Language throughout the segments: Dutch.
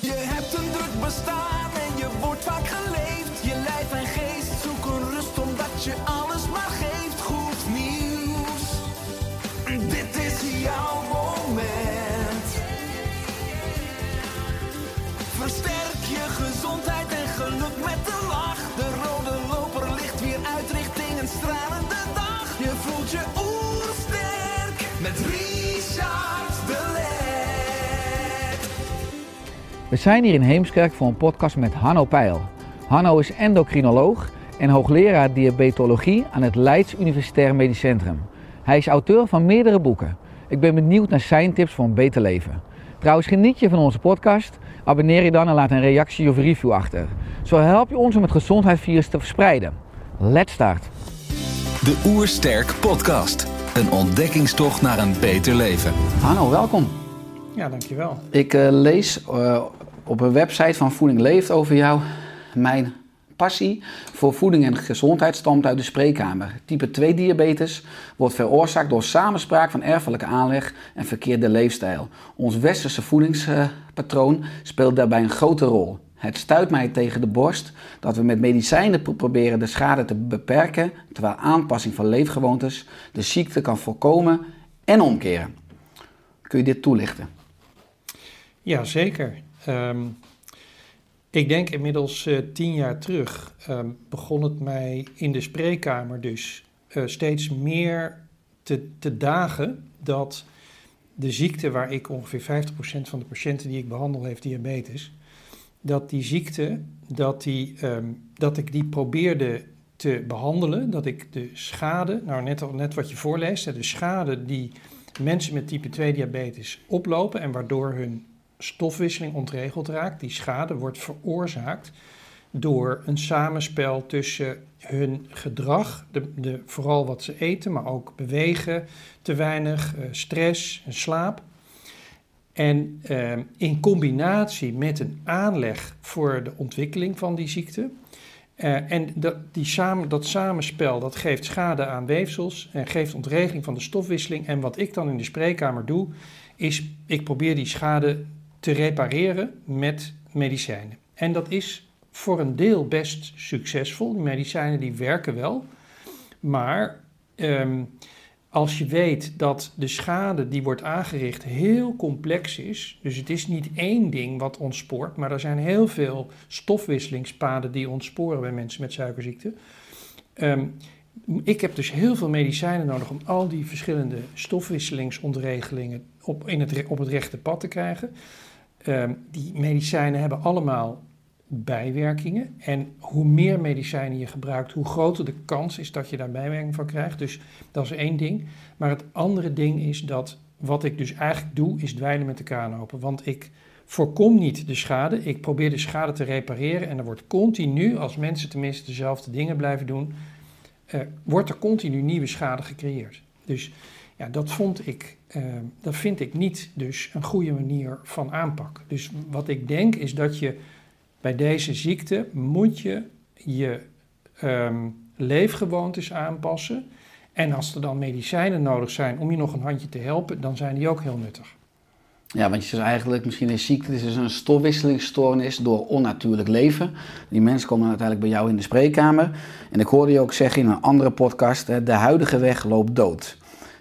Je hebt een druk bestaan en je wordt vaak We zijn hier in Heemskerk voor een podcast met Hanno Peil. Hanno is endocrinoloog en hoogleraar diabetologie aan het Leids Universitair Medisch Centrum. Hij is auteur van meerdere boeken. Ik ben benieuwd naar zijn tips voor een beter leven. Trouwens, geniet je van onze podcast? Abonneer je dan en laat een reactie of review achter. Zo help je ons om het gezondheidsvirus te verspreiden. Let's start. De Oersterk Podcast. Een ontdekkingstocht naar een beter leven. Hanno, welkom. Ja, dankjewel. Ik eh, lees eh, op een website van Voeding Leeft over jou. Mijn passie voor voeding en gezondheid stamt uit de spreekkamer. Type 2 diabetes wordt veroorzaakt door samenspraak van erfelijke aanleg en verkeerde leefstijl. Ons westerse voedingspatroon speelt daarbij een grote rol. Het stuit mij tegen de borst dat we met medicijnen pro- proberen de schade te beperken, terwijl aanpassing van leefgewoontes de ziekte kan voorkomen en omkeren. Kun je dit toelichten? Ja, zeker. Ehm, ik denk inmiddels eh, tien jaar terug ehm, begon het mij in de spreekkamer dus eh, steeds meer te, te dagen dat de ziekte waar ik ongeveer 50% van de patiënten die ik behandel heeft diabetes, dat die ziekte, dat, die, ehm, dat ik die probeerde te behandelen, dat ik de schade, nou net, net wat je voorleest, de schade die mensen met type 2 diabetes oplopen en waardoor hun stofwisseling ontregeld raakt. Die schade wordt veroorzaakt door een samenspel tussen hun gedrag, de, de, vooral wat ze eten, maar ook bewegen, te weinig, eh, stress en slaap. En eh, in combinatie met een aanleg voor de ontwikkeling van die ziekte. Eh, en dat, die samen, dat samenspel dat geeft schade aan weefsels en geeft ontregeling van de stofwisseling. En wat ik dan in de spreekkamer doe, is ik probeer die schade te repareren met medicijnen. En dat is voor een deel best succesvol. Die medicijnen die werken wel. Maar ehm, als je weet dat de schade die wordt aangericht heel complex is, dus het is niet één ding wat ontspoort, maar er zijn heel veel stofwisselingspaden die ontsporen bij mensen met suikerziekte. Ehm, ik heb dus heel veel medicijnen nodig om al die verschillende stofwisselingsontregelingen op, in het, op het rechte pad te krijgen. Ehm, die medicijnen hebben allemaal bijwerkingen. En hoe meer medicijnen je gebruikt, hoe groter de kans is dat je daar bijwerking van krijgt. Dus dat is één ding. Maar het andere ding is dat wat ik dus eigenlijk doe, is dweilen met de kraan open. Want ik voorkom niet de schade. Ik probeer de schade te repareren. En er wordt continu, als mensen tenminste dezelfde dingen blijven doen, eh, wordt er continu nieuwe schade gecreëerd. Dus ja, dat, vond ik, eh, dat vind ik niet dus een goede manier van aanpak. Dus wat ik denk is dat je bij deze ziekte moet je je ehm, leefgewoontes aanpassen. En als er dan medicijnen nodig zijn om je nog een handje te helpen, dan zijn die ook heel nuttig. Ja, want je zegt eigenlijk, misschien is ziekte, is een stofwisselingsstoornis door onnatuurlijk leven. Die mensen komen uiteindelijk bij jou in de spreekkamer. En ik hoorde je ook zeggen in een andere podcast, de huidige weg loopt dood.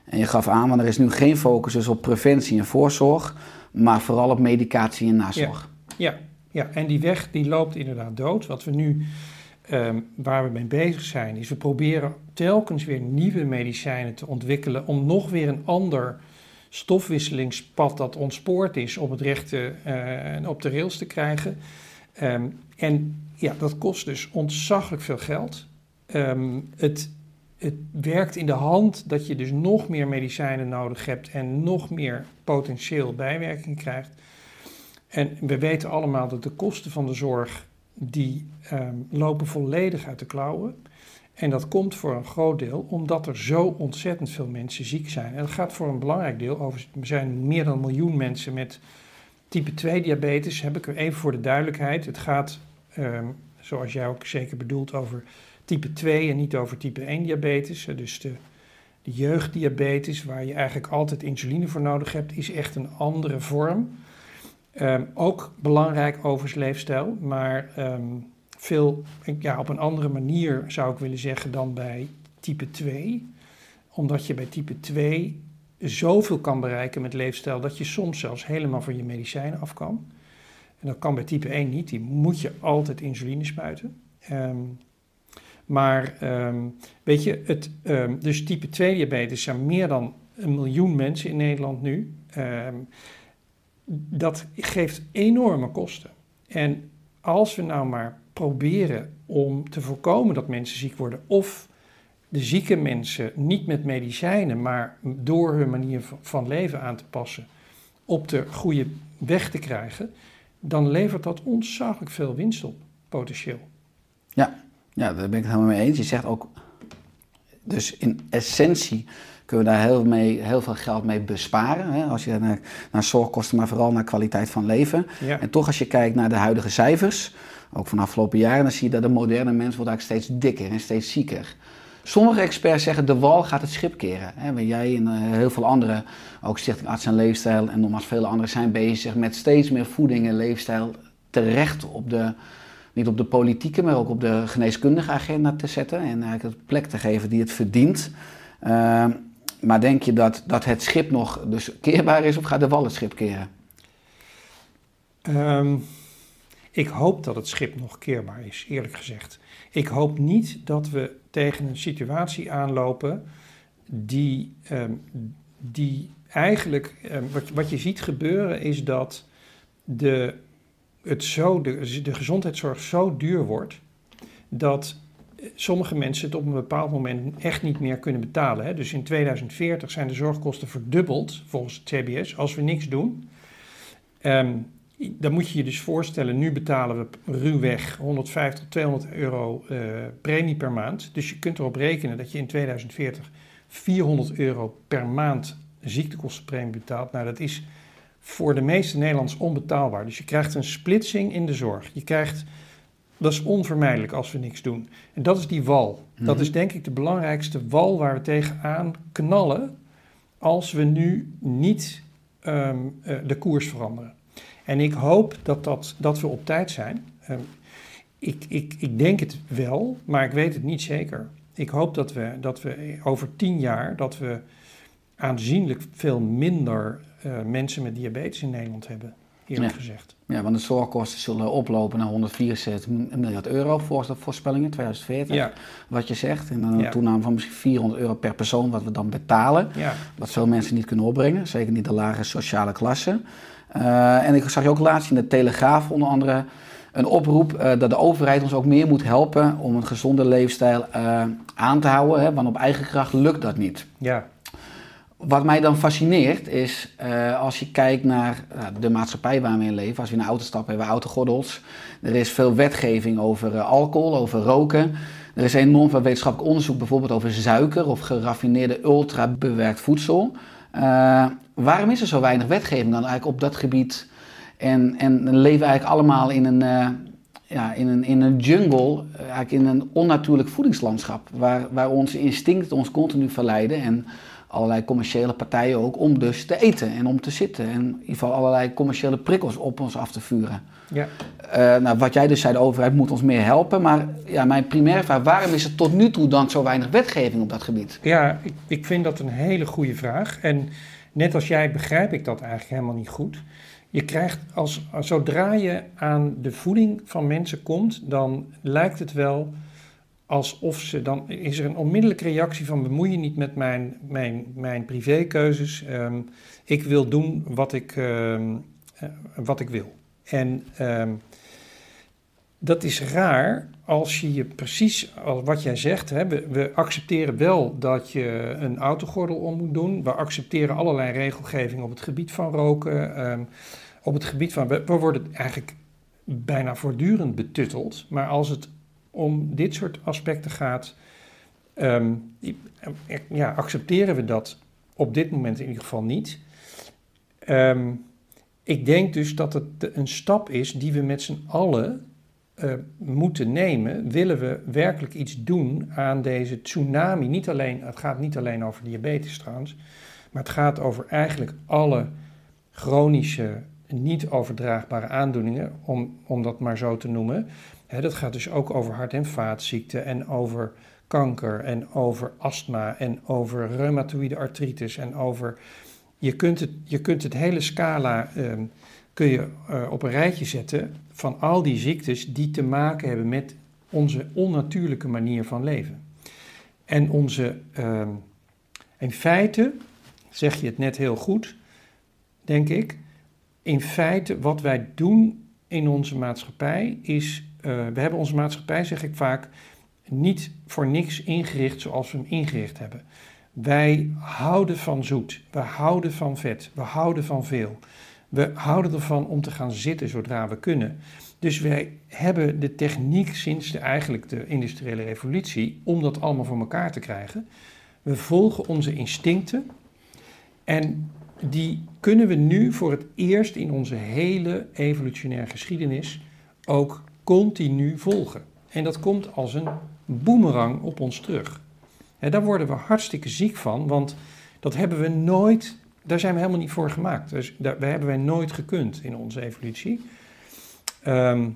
En je gaf aan, want er is nu geen focus dus op preventie en voorzorg, maar vooral op medicatie en nazorg. Ja, ja, en die weg die loopt inderdaad dood. Wat we nu, ehm, waar we mee bezig zijn, is we proberen telkens weer nieuwe medicijnen te ontwikkelen om nog weer een ander stofwisselingspad dat ontspoord is op het rechte, eh, op de rails te krijgen. Ehm, en ja, dat kost dus ontzaglijk veel geld. Ehm, het, het werkt in de hand dat je dus nog meer medicijnen nodig hebt en nog meer potentieel bijwerking krijgt. En we weten allemaal dat de kosten van de zorg, die ehm, lopen volledig uit de klauwen. En dat komt voor een groot deel omdat er zo ontzettend veel mensen ziek zijn. En dat gaat voor een belangrijk deel over. Er zijn meer dan een miljoen mensen met type 2 diabetes. Heb ik er even voor de duidelijkheid. Het gaat, ehm, zoals jij ook zeker bedoelt, over type 2 en niet over type 1 diabetes. Dus de, de jeugddiabetes, waar je eigenlijk altijd insuline voor nodig hebt, is echt een andere vorm. Ehm, ook belangrijk overigens leefstijl, maar ehm, veel ja, op een andere manier zou ik willen zeggen dan bij type 2. Omdat je bij type 2 zoveel kan bereiken met leefstijl dat je soms zelfs helemaal van je medicijnen af kan. En dat kan bij type 1 niet, die moet je altijd insuline spuiten. Ehm, maar weet je, het, dus type 2 diabetes zijn meer dan een miljoen mensen in Nederland nu dat geeft enorme kosten. En als we nou maar proberen om te voorkomen dat mensen ziek worden, of de zieke mensen niet met medicijnen, maar door hun manier van leven aan te passen, op de goede weg te krijgen, dan levert dat ontzaglijk veel winst op, potentieel. Ja, ja, daar ben ik het helemaal mee eens. Je zegt ook, dus in essentie kunnen we daar heel, mee, heel veel geld mee besparen. Hè? Als je naar, naar zorgkosten, maar vooral naar kwaliteit van leven. En toch als je kijkt naar de huidige cijfers, ook van de afgelopen jaren, dan zie je dat de moderne mens wordt eigenlijk steeds dikker en steeds zieker. Sommige experts zeggen de wal gaat het schip keren. Hè? Jij en uh, heel veel anderen, ook Stichting Arts en Leefstijl en nogmaals vele anderen, zijn bezig met steeds meer voeding en leefstijl terecht op de, niet op de politieke, maar ook op de geneeskundige agenda te zetten. En eigenlijk een plek te geven die het verdient. Uh, maar denk je dat, dat het schip nog dus keerbaar is of gaat de wal het schip keren? Um, ik hoop dat het schip nog keerbaar is, eerlijk gezegd. Ik hoop niet dat we tegen een situatie aanlopen die, um, die eigenlijk, wat, wat je ziet gebeuren is dat de, het zo, de, de gezondheidszorg zo duur wordt dat sommige mensen het op een bepaald moment echt niet meer kunnen betalen. Hè. Dus in 2040 zijn de zorgkosten verdubbeld volgens het CBS als we niks doen. Um, dan moet je je dus voorstellen, nu betalen we ruwweg 150 tot 200 euro uh, premie per maand. Dus je kunt erop rekenen dat je in 2040 400 euro per maand ziektekostenpremie betaalt. Nou, dat is voor de meeste Nederlanders onbetaalbaar. Dus je krijgt een splitsing in de zorg. Je krijgt dat is onvermijdelijk als we niks doen. En dat is die wal. Dat mhm. is denk ik de belangrijkste wal waar we tegenaan knallen als we nu niet ehm, eh, de koers veranderen. En ik hoop dat, dat, dat we op tijd zijn. Um, ik, ik, ik denk het wel, maar ik weet het niet zeker. Ik hoop dat we, dat we over tien jaar dat we aanzienlijk veel minder uh, mensen met diabetes in Nederland hebben eerlijk gezegd. Ja, want de zorgkosten zullen oplopen naar 174 miljard euro volgens de voorspellingen 2040. Ja. Wat je zegt. En dan een toename van misschien 400 euro per persoon wat we dan betalen. Ja. Wat veel mensen niet kunnen opbrengen. Zeker niet de lage sociale klasse. Uh, en ik zag je ook laatst in de Telegraaf onder andere een oproep uh, dat de overheid ons ook meer moet helpen om een gezonde leefstijl uh, aan te houden. Hè, want op eigen kracht lukt dat niet. Ja. Wat mij dan fascineert is, uh, als je kijkt naar uh, de maatschappij waar we in leven, als we in een auto stappen, hebben we autogordels. Er is veel wetgeving over uh, alcohol, over roken. Er is enorm veel wetenschappelijk onderzoek bijvoorbeeld over suiker of geraffineerde ultra-bewerkt voedsel. waarom is er zo weinig wetgeving dan eigenlijk op dat gebied? En, en leven eigenlijk allemaal in een, ja, in een, in een jungle, eigenlijk in een onnatuurlijk voedingslandschap, waar, waar onze instincten ons continu verleiden en allerlei commerciële partijen ook om dus te eten en om te zitten. En in ieder geval allerlei commerciële prikkels op ons af te vuren. Ja. Uh, nou, wat jij dus zei, de overheid moet ons meer helpen. Maar ja, mijn primaire vraag, waarom is er tot nu toe dan zo weinig wetgeving op dat gebied? Ja, ik, ik vind dat een hele goede vraag. En net als jij begrijp ik dat eigenlijk helemaal niet goed. Je krijgt als, zodra je aan de voeding van mensen komt, dan lijkt het wel alsof ze dan is er een onmiddellijke reactie van bemoei je niet met mijn, mijn, mijn privékeuzes. Um, ik wil doen wat ik, um, uh, wat ik wil. En um, dat is raar als je je precies als wat jij zegt. Hè, we, we, accepteren wel dat je een autogordel om moet doen. We accepteren allerlei regelgeving op het gebied van roken. op het gebied van, we, we worden eigenlijk bijna voortdurend betutteld, maar als het om dit soort aspecten gaat, ehm, eh, ja, accepteren we dat op dit moment in ieder geval niet. Ehm, ik denk dus dat het een stap is die we met z'n allen eh, moeten nemen. Willen we werkelijk iets doen aan deze tsunami? Niet alleen, het gaat niet alleen over diabetes trouwens, maar het gaat over eigenlijk alle chronische, niet overdraagbare aandoeningen, om, om dat maar zo te noemen. Dat gaat dus ook over hart- en vaatziekten en over kanker en over astma en over reumatoïde artritis en over... Je kunt het, je kunt het hele scala ehm, kun je, eh, op een rijtje zetten van al die ziektes die te maken hebben met onze onnatuurlijke manier van leven. En onze, ehm, in feite, zeg je het net heel goed, denk ik, in feite wat wij doen in onze maatschappij is, eh, we hebben onze maatschappij, zeg ik vaak, niet voor niks ingericht zoals we hem ingericht hebben. Wij houden van zoet, we houden van vet, we houden van veel. We houden ervan om te gaan zitten zodra we kunnen. Dus wij hebben de techniek sinds de, eigenlijk de industriële revolutie om dat allemaal voor elkaar te krijgen. We volgen onze instincten en die kunnen we nu voor het eerst in onze hele evolutionaire geschiedenis ook continu volgen. En dat komt als een boemerang op ons terug. Hè, daar worden we hartstikke ziek van, want dat hebben we nooit, daar zijn we helemaal niet voor gemaakt. Dus daar, daar hebben wij nooit gekund in onze evolutie. Ehm,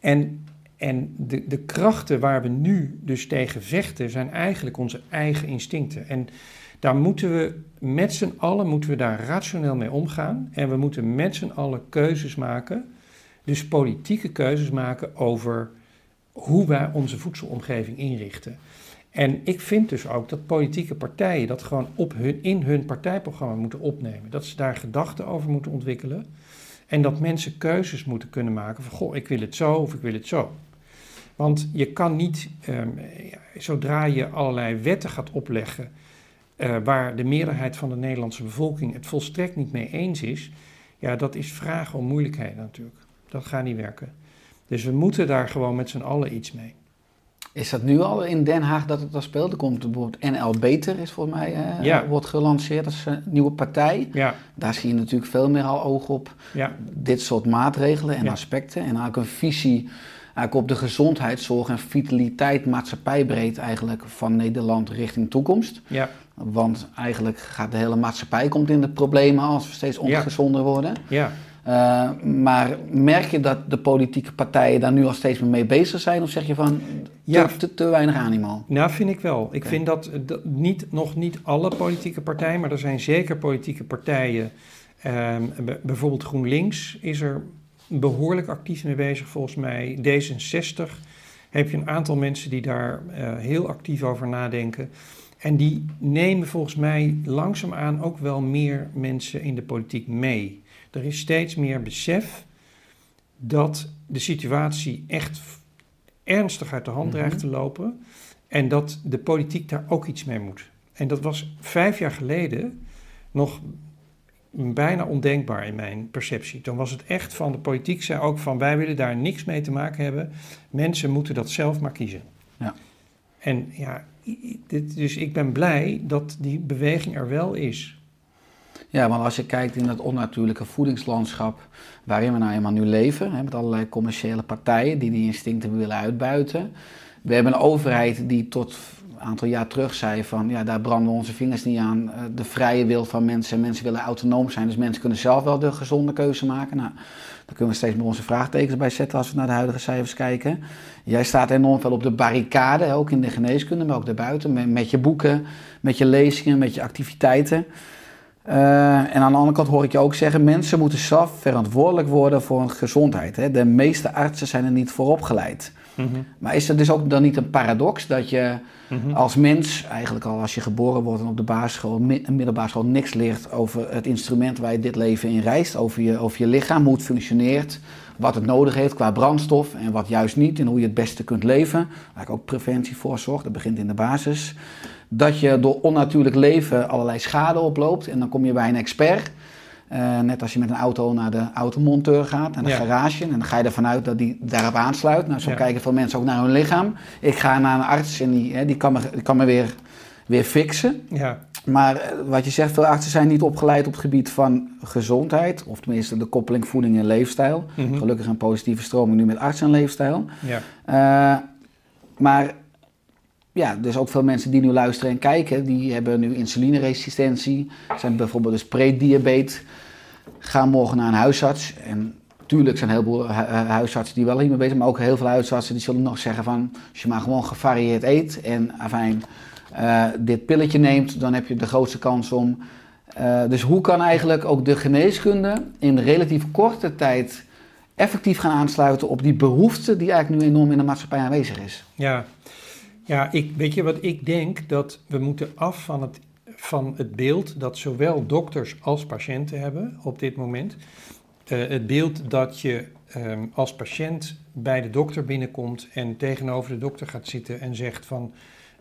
en en de, de krachten waar we nu dus tegen vechten, zijn eigenlijk onze eigen instincten. En daar moeten we met z'n allen moeten we daar rationeel mee omgaan. En we moeten met z'n allen keuzes maken. Dus politieke keuzes maken over hoe wij onze voedselomgeving inrichten. En ik vind dus ook dat politieke partijen dat gewoon op hun, in hun partijprogramma moeten opnemen. Dat ze daar gedachten over moeten ontwikkelen. En dat mensen keuzes moeten kunnen maken van, goh, ik wil het zo of ik wil het zo. Want je kan niet, ehm, zodra je allerlei wetten gaat opleggen, eh, waar de meerderheid van de Nederlandse bevolking het volstrekt niet mee eens is, ja, dat is vragen om moeilijkheden natuurlijk. Dat gaat niet werken. Dus we moeten daar gewoon met z'n allen iets mee. Is dat nu al in Den Haag dat het al speelt? Er komt bijvoorbeeld NL Beter, is volgens mij, eh, Ja. wordt gelanceerd als een nieuwe partij. Ja, Daar zie je natuurlijk veel meer al oog op ja, dit soort maatregelen en aspecten. En eigenlijk een visie eigenlijk op de gezondheidszorg en vitaliteit maatschappijbreed eigenlijk van Nederland richting toekomst. ja, Want eigenlijk gaat de hele maatschappij komt in de problemen als we steeds ongezonder worden. ja. Uh, maar merk je dat de politieke partijen daar nu al steeds meer mee bezig zijn? Of zeg je van te, Ja. te, te weinig animo? Nou, vind ik wel. Ik vind dat, dat niet, nog niet alle politieke partijen, maar er zijn zeker politieke partijen. ehm, bijvoorbeeld GroenLinks is er behoorlijk actief mee bezig, volgens mij. D66 heb je een aantal mensen die daar eh, heel actief over nadenken. En die nemen volgens mij langzaamaan ook wel meer mensen in de politiek mee. Er is steeds meer besef dat de situatie echt ernstig uit de hand Mhm. dreigt te lopen. En dat de politiek daar ook iets mee moet. En dat was vijf jaar geleden nog bijna ondenkbaar in mijn perceptie. Toen was het echt van de politiek zei ook van wij willen daar niks mee te maken hebben. Mensen moeten dat zelf maar kiezen. Ja. En ja, dit, dus ik ben blij dat die beweging er wel is. Ja, want als je kijkt in het onnatuurlijke voedingslandschap waarin we nou eenmaal nu leven, hè, met allerlei commerciële partijen die die instincten willen uitbuiten. We hebben een overheid die tot een aantal jaar terug zei van ja, daar branden onze vingers niet aan. Eh, De vrije wil van mensen, mensen willen autonoom zijn, dus mensen kunnen zelf wel de gezonde keuze maken. Nou, daar kunnen we steeds meer onze vraagtekens bij zetten als we naar de huidige cijfers kijken. Jij staat enorm veel op de barricade, ook in de geneeskunde, maar ook daarbuiten, met je boeken, met je lezingen, met je activiteiten. Uh, en aan de andere kant hoor ik je ook zeggen, mensen moeten zelf verantwoordelijk worden voor hun gezondheid. Hè? De meeste artsen zijn er niet voor opgeleid. Maar is het dus ook dan niet een paradox dat je Mhm. als mens, eigenlijk al als je geboren wordt en op de basisschool, mi- middelbare school, niks leert over het instrument waar je dit leven in reist, over je, over je lichaam, hoe het functioneert, wat het nodig heeft qua brandstof en wat juist niet en hoe je het beste kunt leven. Waar ik ook preventie voor zorg, dat begint in de basis. Dat je door onnatuurlijk leven allerlei schade oploopt en dan kom je bij een expert Eh, net als je met een auto naar de automonteur gaat, naar de Ja. garage. En dan ga je ervan uit dat die daarop aansluit. Nou, zo Ja. kijken veel mensen ook naar hun lichaam. Ik ga naar een arts en die, hè, die kan me, die kan me weer, weer fixen. Ja, Maar eh, wat je zegt, veel artsen zijn niet opgeleid op het gebied van gezondheid. Of tenminste de koppeling voeding en leefstijl. Mhm. Gelukkig een positieve stroming nu met arts en leefstijl. ja, Eh, maar ja, dus ook veel mensen die nu luisteren en kijken, die hebben nu insulineresistentie, zijn bijvoorbeeld dus prediabetes, gaan morgen naar een huisarts. En tuurlijk zijn hu- hu- huisartsen die wel hiermee bezig zijn, maar ook heel veel huisartsen die zullen nog zeggen van, als je maar gewoon gevarieerd eet en afijn, eh, dit pilletje neemt, dan heb je de grootste kans om. eh, dus hoe kan eigenlijk ook de geneeskunde in relatief korte tijd effectief gaan aansluiten op die behoefte die eigenlijk nu enorm in de maatschappij aanwezig is? ja. Ja, ik, weet je wat ik denk? Dat we moeten af van het, van het beeld dat zowel dokters als patiënten hebben op dit moment. Eh, het beeld dat je ehm, als patiënt bij de dokter binnenkomt en tegenover de dokter gaat zitten en zegt van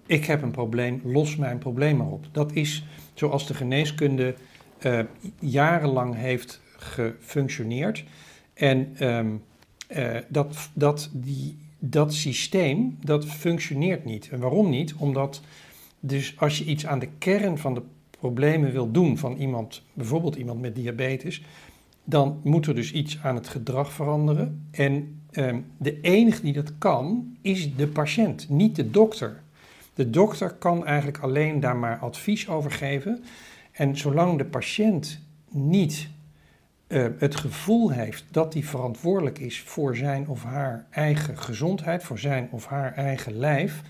ik heb een probleem, los mijn probleem maar op. Dat is zoals de geneeskunde eh, jarenlang heeft gefunctioneerd. En ehm, eh, dat, dat, die, dat systeem, dat functioneert niet. En waarom niet? Omdat dus als je iets aan de kern van de problemen wil doen van iemand, bijvoorbeeld iemand met diabetes, dan moet er dus iets aan het gedrag veranderen. En ehm, de enige die dat kan, is de patiënt, niet de dokter. De dokter kan eigenlijk alleen daar maar advies over geven. En zolang de patiënt niet eh, het gevoel heeft dat hij verantwoordelijk is voor zijn of haar eigen gezondheid, voor zijn of haar eigen lijf,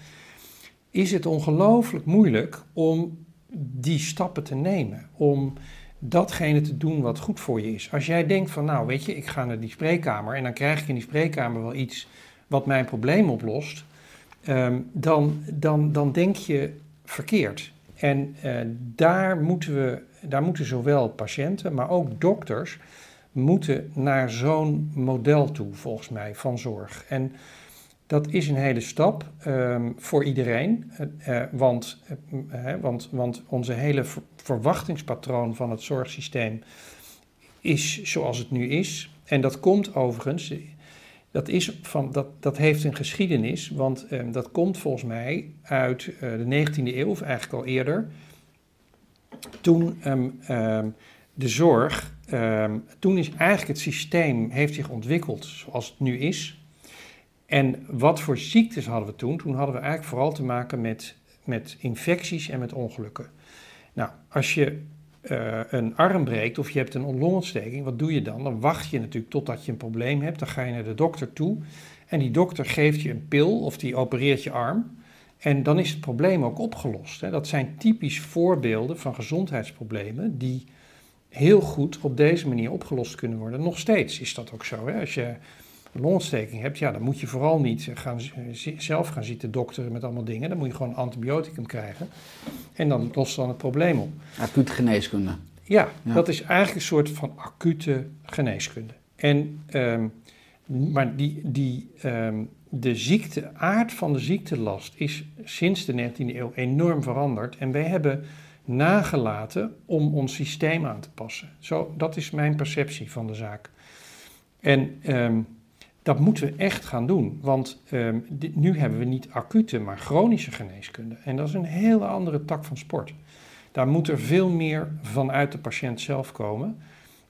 is het ongelooflijk moeilijk om die stappen te nemen. Om datgene te doen wat goed voor je is. Als jij denkt van nou weet je, ik ga naar die spreekkamer en dan krijg ik in die spreekkamer wel iets wat mijn probleem oplost, ehm, dan, dan, dan denk je verkeerd. En eh, daar, moeten we, daar moeten zowel patiënten, maar ook dokters, moeten naar zo'n model toe, volgens mij, van zorg. En dat is een hele stap ehm, voor iedereen, eh, eh, want, eh, want, want onze hele ver- verwachtingspatroon van het zorgsysteem is zoals het nu is. En dat komt overigens, dat, is van, dat, dat heeft een geschiedenis, want ehm, dat komt volgens mij uit eh, de 19e eeuw, of eigenlijk al eerder. Toen ehm, ehm, de zorg, toen is eigenlijk het systeem heeft zich ontwikkeld zoals het nu is. En wat voor ziektes hadden we toen? Toen hadden we eigenlijk vooral te maken met, met infecties en met ongelukken. Nou, als je eh, een arm breekt of je hebt een longontsteking, wat doe je dan? Dan wacht je natuurlijk totdat je een probleem hebt. Dan ga je naar de dokter toe en die dokter geeft je een pil of die opereert je arm. En dan is het probleem ook opgelost. Hè. Dat zijn typisch voorbeelden van gezondheidsproblemen die heel goed op deze manier opgelost kunnen worden. Nog steeds is dat ook zo. Hè. Als je longontsteking hebt, ja, dan moet je vooral niet gaan, z- zelf gaan zitten dokteren met allemaal dingen. Dan moet je gewoon antibioticum krijgen. En dan lost dan het probleem op. Acute geneeskunde. Ja, Ja. dat is eigenlijk een soort van acute geneeskunde. En, ehm, maar die, die, ehm, de ziekte, aard van de ziektelast is sinds de 19e eeuw enorm veranderd. En wij hebben nagelaten om ons systeem aan te passen. Zo, dat is mijn perceptie van de zaak. En ehm, dat moeten we echt gaan doen. Want ehm, dit- nu hebben we niet acute, maar chronische geneeskunde. En dat is een hele andere tak van sport. Daar moet er veel meer vanuit de patiënt zelf komen.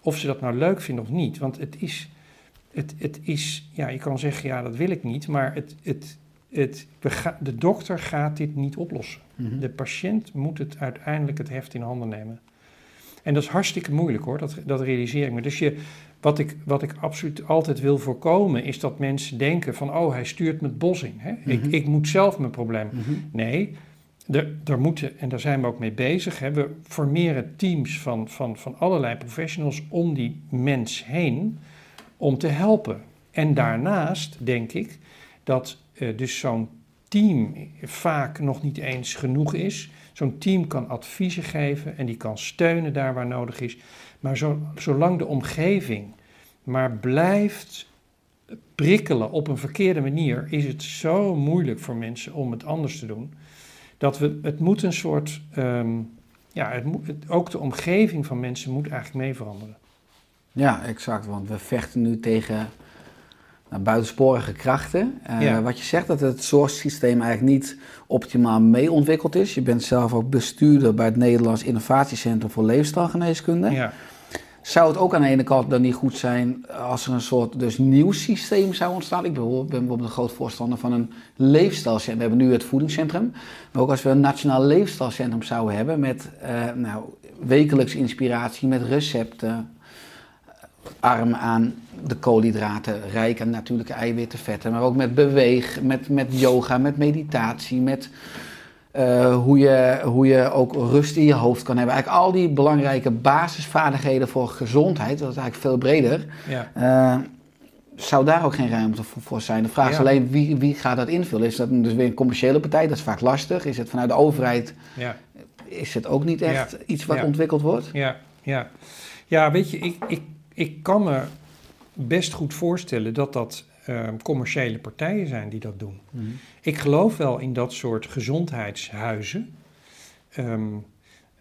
Of ze dat nou leuk vinden of niet. Want het is, het, het is ja, je kan zeggen, ja, dat wil ik niet. Maar het, het, het, de dokter gaat dit niet oplossen. Mhm. De patiënt moet het uiteindelijk het heft in handen nemen. En dat is hartstikke moeilijk hoor, dat, dat realiseer ik me. Dus je, wat, ik, wat ik absoluut altijd wil voorkomen, is dat mensen denken van, oh, hij stuurt me het bos in. Hè? ik, Mhm. ik moet zelf mijn probleem. Mhm. Nee, er, er moeten, en daar zijn we ook mee bezig, hè, we formeren teams van, van, van allerlei professionals om die mens heen om te helpen. En daarnaast denk ik dat eh, dus zo'n team vaak nog niet eens genoeg is. Zo'n team kan adviezen geven en die kan steunen daar waar nodig is. Maar zo, zolang de omgeving maar blijft prikkelen op een verkeerde manier, is het zo moeilijk voor mensen om het anders te doen. Dat we, het moet een soort, ehm, ja, het moet, het- ook de omgeving van mensen moet eigenlijk mee veranderen. Ja, exact. Want we vechten nu tegen buitensporige krachten. Eh, Ja. Wat je zegt, dat het zorgsysteem eigenlijk niet optimaal mee ontwikkeld is. Je bent zelf ook bestuurder bij het Nederlands Innovatiecentrum voor Leefstijlgeneeskunde. Ja, Zou het ook aan de ene kant dan niet goed zijn als er een soort dus nieuw systeem zou ontstaan? Ik ben bijvoorbeeld een groot voorstander van een leefstijlcentrum. We hebben nu het voedingscentrum. Maar ook als we een nationaal leefstijlcentrum zouden hebben met eh, nou, wekelijks inspiratie, met recepten, arm aan de koolhydraten, rijk aan natuurlijke eiwitten, vetten, maar ook met beweeg, met, met yoga, met meditatie, met eh, hoe, je, hoe je ook rust in je hoofd kan hebben. Eigenlijk al die belangrijke basisvaardigheden voor gezondheid, dat is eigenlijk veel breder. ja. Eh, zou daar ook geen ruimte voor, voor zijn? De vraag is alleen wie, wie gaat dat invullen? Is dat dus weer een commerciële partij? Dat is vaak lastig. Is het vanuit de overheid? ja. Is het ook niet echt iets wat ontwikkeld wordt? Ja, ja. ja weet je, ik, ik, ik kan me best goed voorstellen dat dat eh, commerciële partijen zijn die dat doen. Ik geloof wel in dat soort gezondheidshuizen. Ehm,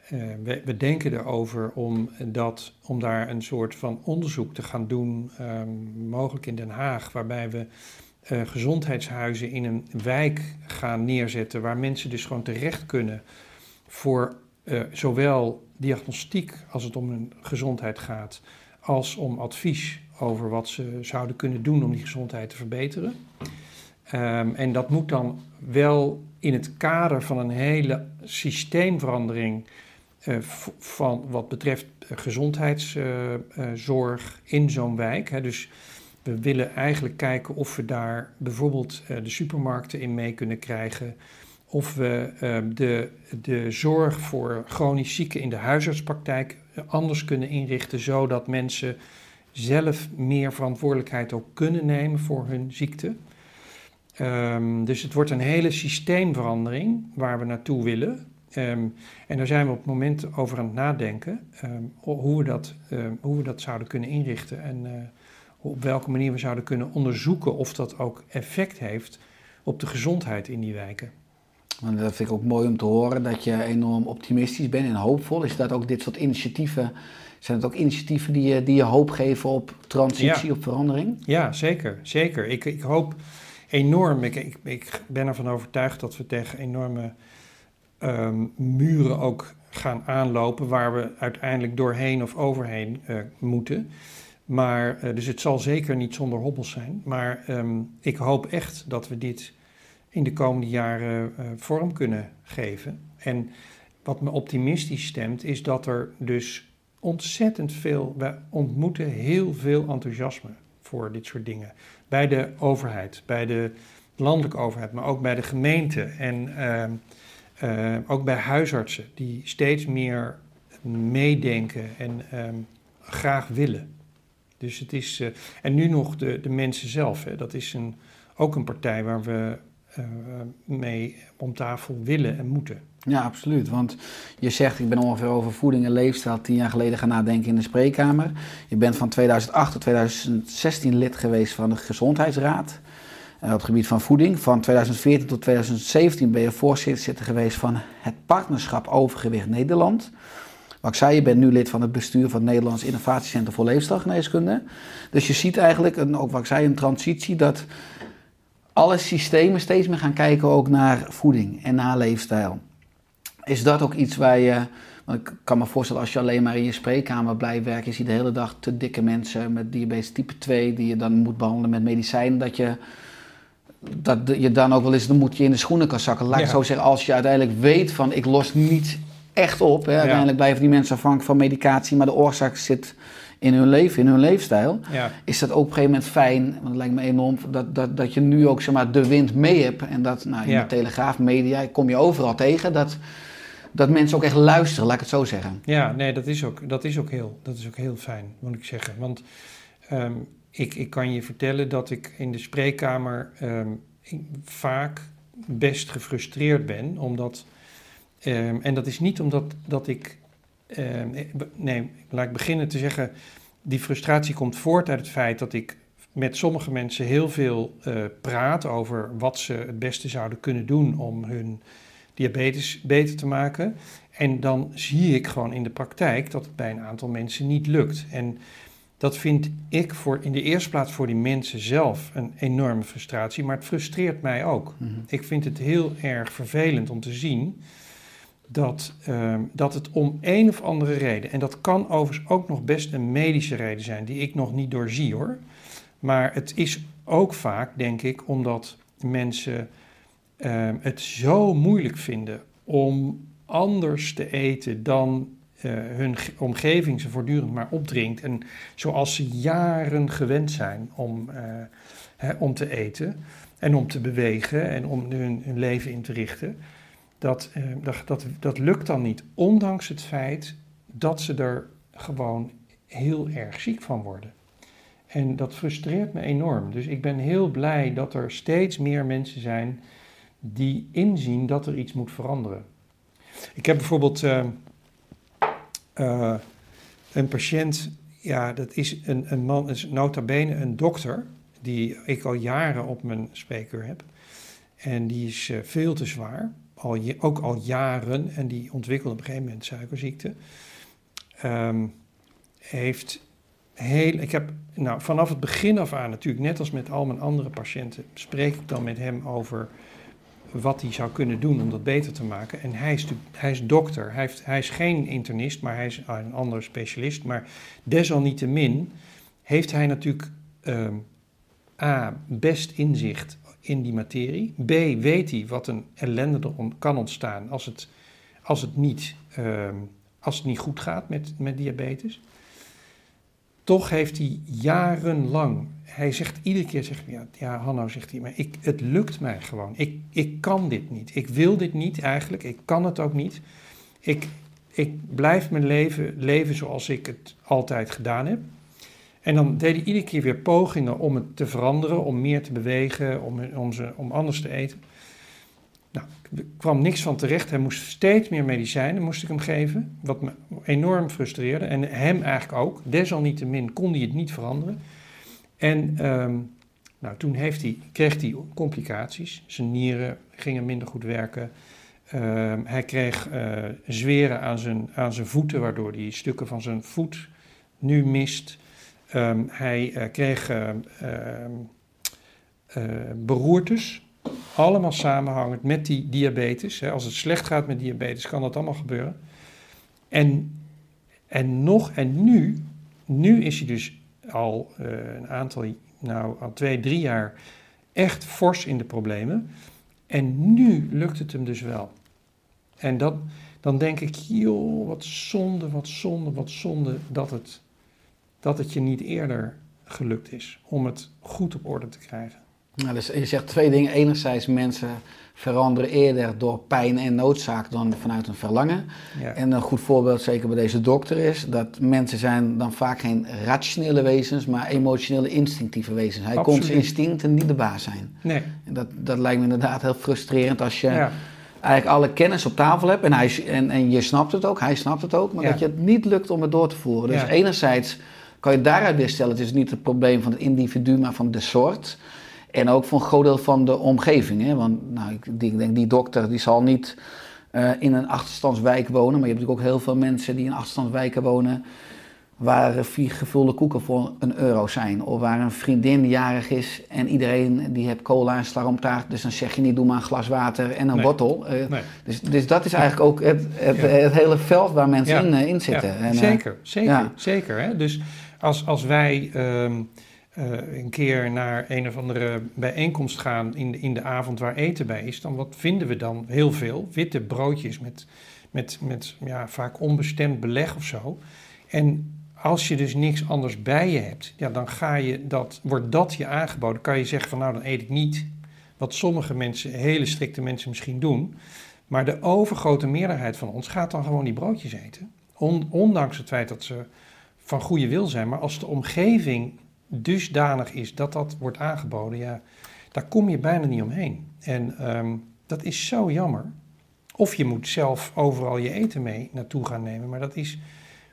eh, we, we denken erover om, dat, om daar een soort van onderzoek te gaan doen, ehm, mogelijk in Den Haag, waarbij we eh, gezondheidshuizen in een wijk gaan neerzetten, waar mensen dus gewoon terecht kunnen voor eh, zowel diagnostiek als het om hun gezondheid gaat, als om advies over wat ze zouden kunnen doen om die gezondheid te verbeteren. Ehm, en dat moet dan wel in het kader van een hele systeemverandering eh, van wat betreft gezondheidszorg in zo'n wijk. Hè. Dus we willen eigenlijk kijken of we daar bijvoorbeeld eh, de supermarkten in mee kunnen krijgen. Of we eh, de, de zorg voor chronisch zieken in de huisartspraktijk eh, anders kunnen inrichten, zodat mensen zelf meer verantwoordelijkheid ook kunnen nemen voor hun ziekte. Ehm, dus het wordt een hele systeemverandering waar we naartoe willen. Ehm, en daar zijn we op het moment over aan het nadenken ehm, ho- hoe, we dat, hoe we dat zouden kunnen inrichten en eh, op welke manier we zouden kunnen onderzoeken of dat ook effect heeft op de gezondheid in die wijken. Dat vind ik ook mooi om te horen dat je enorm optimistisch bent en hoopvol. Is dat ook dit soort initiatieven, zijn het ook initiatieven die je, die je hoop geven op transitie, Ja. op verandering? Ja, zeker. zeker. Ik, ik hoop enorm, ik, ik, ik ben ervan overtuigd dat we tegen enorme ehm, muren ook gaan aanlopen waar we uiteindelijk doorheen of overheen eh, moeten. Maar, eh, dus het zal zeker niet zonder hobbels zijn. Maar ehm, ik hoop echt dat we dit in de komende jaren eh, vorm kunnen geven. En wat me optimistisch stemt, is dat er dus ontzettend veel, we ontmoeten heel veel enthousiasme voor dit soort dingen. Bij de overheid, bij de landelijke overheid, maar ook bij de gemeente en ehm, eh, ook bij huisartsen die steeds meer meedenken en ehm, graag willen. Dus het is, eh, en nu nog de, de mensen zelf, hè, dat is een, ook een partij waar we mee om tafel willen en moeten. Ja, absoluut. Want je zegt, ik ben ongeveer over voeding en leefstijl tien jaar geleden gaan nadenken in de spreekkamer. Je bent van 2008 tot 2016 lid geweest van de Gezondheidsraad eh, op het gebied van voeding. Van 2014 tot 2017 ben je voorzitter geweest van het Partnerschap Overgewicht Nederland. Wat ik zei, je bent nu lid van het bestuur van het Nederlands Innovatiecentrum voor Leefstijlgeneeskunde. Dus je ziet eigenlijk, een, ook wat ik zei, een transitie dat alle systemen steeds meer gaan kijken ook naar voeding en naar leefstijl. Is dat ook iets waar je, want ik kan me voorstellen als je alleen maar in je spreekkamer blijft werken, je ziet de hele dag te dikke mensen met diabetes type 2 die je dan moet behandelen met medicijnen, dat je, dat je dan ook wel eens de moedje in de schoenen kan zakken. Laat ik zo zeggen, als je uiteindelijk weet van ik los niet echt op, hè, uiteindelijk blijven die mensen afhankelijk van medicatie, maar de oorzaak zit in hun leven, in hun leefstijl Ja, is dat ook op een gegeven moment fijn, want het lijkt me enorm, dat, dat, dat je nu ook zeg maar, de wind mee hebt. En dat nou, in Ja. de Telegraaf, media, kom je overal tegen, dat, dat mensen ook echt luisteren, laat ik het zo zeggen. ja nee, dat is, ook, dat, is ook heel, dat is ook heel fijn, moet ik zeggen. Want ehm, ik, ik kan je vertellen dat ik in de spreekkamer ehm, vaak best gefrustreerd ben, omdat... ehm, en dat is niet omdat dat ik... ehm, nee, laat ik beginnen te zeggen... Die frustratie komt voort uit het feit dat ik met sommige mensen heel veel eh, praat over wat ze het beste zouden kunnen doen om hun diabetes beter te maken. En dan zie ik gewoon in de praktijk dat het bij een aantal mensen niet lukt. En dat vind ik voor, in de eerste plaats voor die mensen zelf een enorme frustratie, maar het frustreert mij ook. Mhm. Ik vind het heel erg vervelend om te zien dat, ehm, dat het om een of andere reden, en dat kan overigens ook nog best een medische reden zijn, die ik nog niet doorzie hoor. Maar het is ook vaak, denk ik, omdat mensen ehm, het zo moeilijk vinden om anders te eten dan eh, hun ge- omgeving ze voortdurend maar opdringt. En zoals ze jaren gewend zijn om, eh, hè, om te eten en om te bewegen en om hun, hun leven in te richten. Dat, eh, dat, dat, dat lukt dan niet, ondanks het feit dat ze er gewoon heel erg ziek van worden. En dat frustreert me enorm. Dus ik ben heel blij dat er steeds meer mensen zijn die inzien dat er iets moet veranderen. Ik heb bijvoorbeeld eh, eh, een patiënt, ja, dat is een, een man, is nota bene een dokter, die ik al jaren op mijn spreekuur heb. En die is veel te zwaar, ook al jaren, en die ontwikkelde op een gegeven moment suikerziekte. Ehm, heeft heel, ik heb nou, vanaf het begin af aan, natuurlijk net als met al mijn andere patiënten, spreek ik dan met hem over wat hij zou kunnen doen om dat beter te maken. En hij is, hij is dokter, hij, heeft, hij is geen internist, maar hij is een andere specialist. Maar desalniettemin heeft hij natuurlijk ehm, A, best inzicht in die materie. B, weet hij wat een ellende er kan ontstaan als het, als het, niet, ehm, als het niet goed gaat met, met diabetes. Toch heeft hij jarenlang, hij zegt iedere keer, zegt, ja, ja Hanno, zegt hij, maar ik, het lukt mij gewoon. Ik, ik kan dit niet. Ik wil dit niet eigenlijk. Ik kan het ook niet. Ik, ik blijf mijn leven leven zoals ik het altijd gedaan heb. En dan deed hij iedere keer weer pogingen om het te veranderen, om meer te bewegen, om, om, ze, om anders te eten. Nou, er kwam niks van terecht. Hij moest steeds meer medicijnen, moest ik hem geven, wat me enorm frustreerde. En hem eigenlijk ook. Desalniettemin kon hij het niet veranderen. En ehm, nou, toen heeft hij, kreeg hij complicaties. Zijn nieren gingen minder goed werken. Ehm, hij kreeg eh, zweren aan zijn, aan zijn voeten, waardoor hij stukken van zijn voet nu mist. Ehm, hij eh, kreeg ehm, ehm, eh, beroertes, allemaal samenhangend met die diabetes. Hè. Als het slecht gaat met diabetes, kan dat allemaal gebeuren. En, en nog, en nu, nu is hij dus al eh, een aantal, nou al twee, drie jaar echt fors in de problemen. En nu lukt het hem dus wel. En dat, dan denk ik, joh, wat zonde, wat zonde, wat zonde dat het, dat het je niet eerder gelukt is om het goed op orde te krijgen. Nou, dus je zegt twee dingen. Enerzijds, mensen veranderen eerder door pijn en noodzaak dan vanuit een verlangen. Ja. En een goed voorbeeld, zeker bij deze dokter, is dat mensen zijn dan vaak geen rationele wezens, maar emotionele, instinctieve wezens. Hij kon Absoluut. zijn instincten niet de baas zijn. Nee, En dat, dat lijkt me inderdaad heel frustrerend als je ja. eigenlijk alle kennis op tafel hebt en, hij, en, en je snapt het ook, hij snapt het ook, maar Ja. dat je het niet lukt om het door te voeren. Dus enerzijds kan je daaruit weer stellen, het is niet het probleem van het individu, maar van de soort. En ook voor een groot deel van de omgeving. Hè? Want nou, ik denk, ik denk die dokter die zal niet eh, in een achterstandswijk wonen. Maar je hebt natuurlijk ook heel veel mensen die in achterstandswijken wonen. Waar vier gevulde koeken voor een euro zijn. Of waar een vriendin jarig is en iedereen die heeft cola en slagroomtaart. Dus dan zeg je niet doe maar een glas water en een Nee. wortel. Eh, Nee. dus, dus dat is eigenlijk ook het, het, Ja. het hele veld waar mensen Ja. in, eh, in zitten. Ja, En, zeker, zeker, zeker. Hè? Dus als, als wij ehm, eh, een keer naar een of andere bijeenkomst gaan in de, in de avond waar eten bij is, dan wat vinden we dan? Heel veel witte broodjes met, met, met ja, vaak onbestemd beleg of zo. En als je dus niks anders bij je hebt, ja, dan ga je dat, wordt dat je aangeboden. Kan je zeggen van nou, dan eet ik niet. Wat sommige mensen, hele strikte mensen misschien doen. Maar de overgrote meerderheid van ons gaat dan gewoon die broodjes eten. On- ondanks het feit dat ze van goede wil zijn. Maar als de omgeving dusdanig is dat dat wordt aangeboden, ja, daar kom je bijna niet omheen. En ehm, dat is zo jammer. Of je moet zelf overal je eten mee naartoe gaan nemen. Maar dat is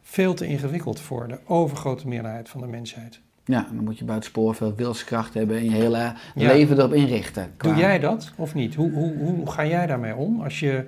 veel te ingewikkeld voor de overgrote meerderheid van de mensheid. Ja, dan moet je buitensporig veel wilskracht hebben en je hele Ja. leven erop inrichten. Doe jij dat of niet? Hoe, hoe, hoe ga jij daarmee om? Als je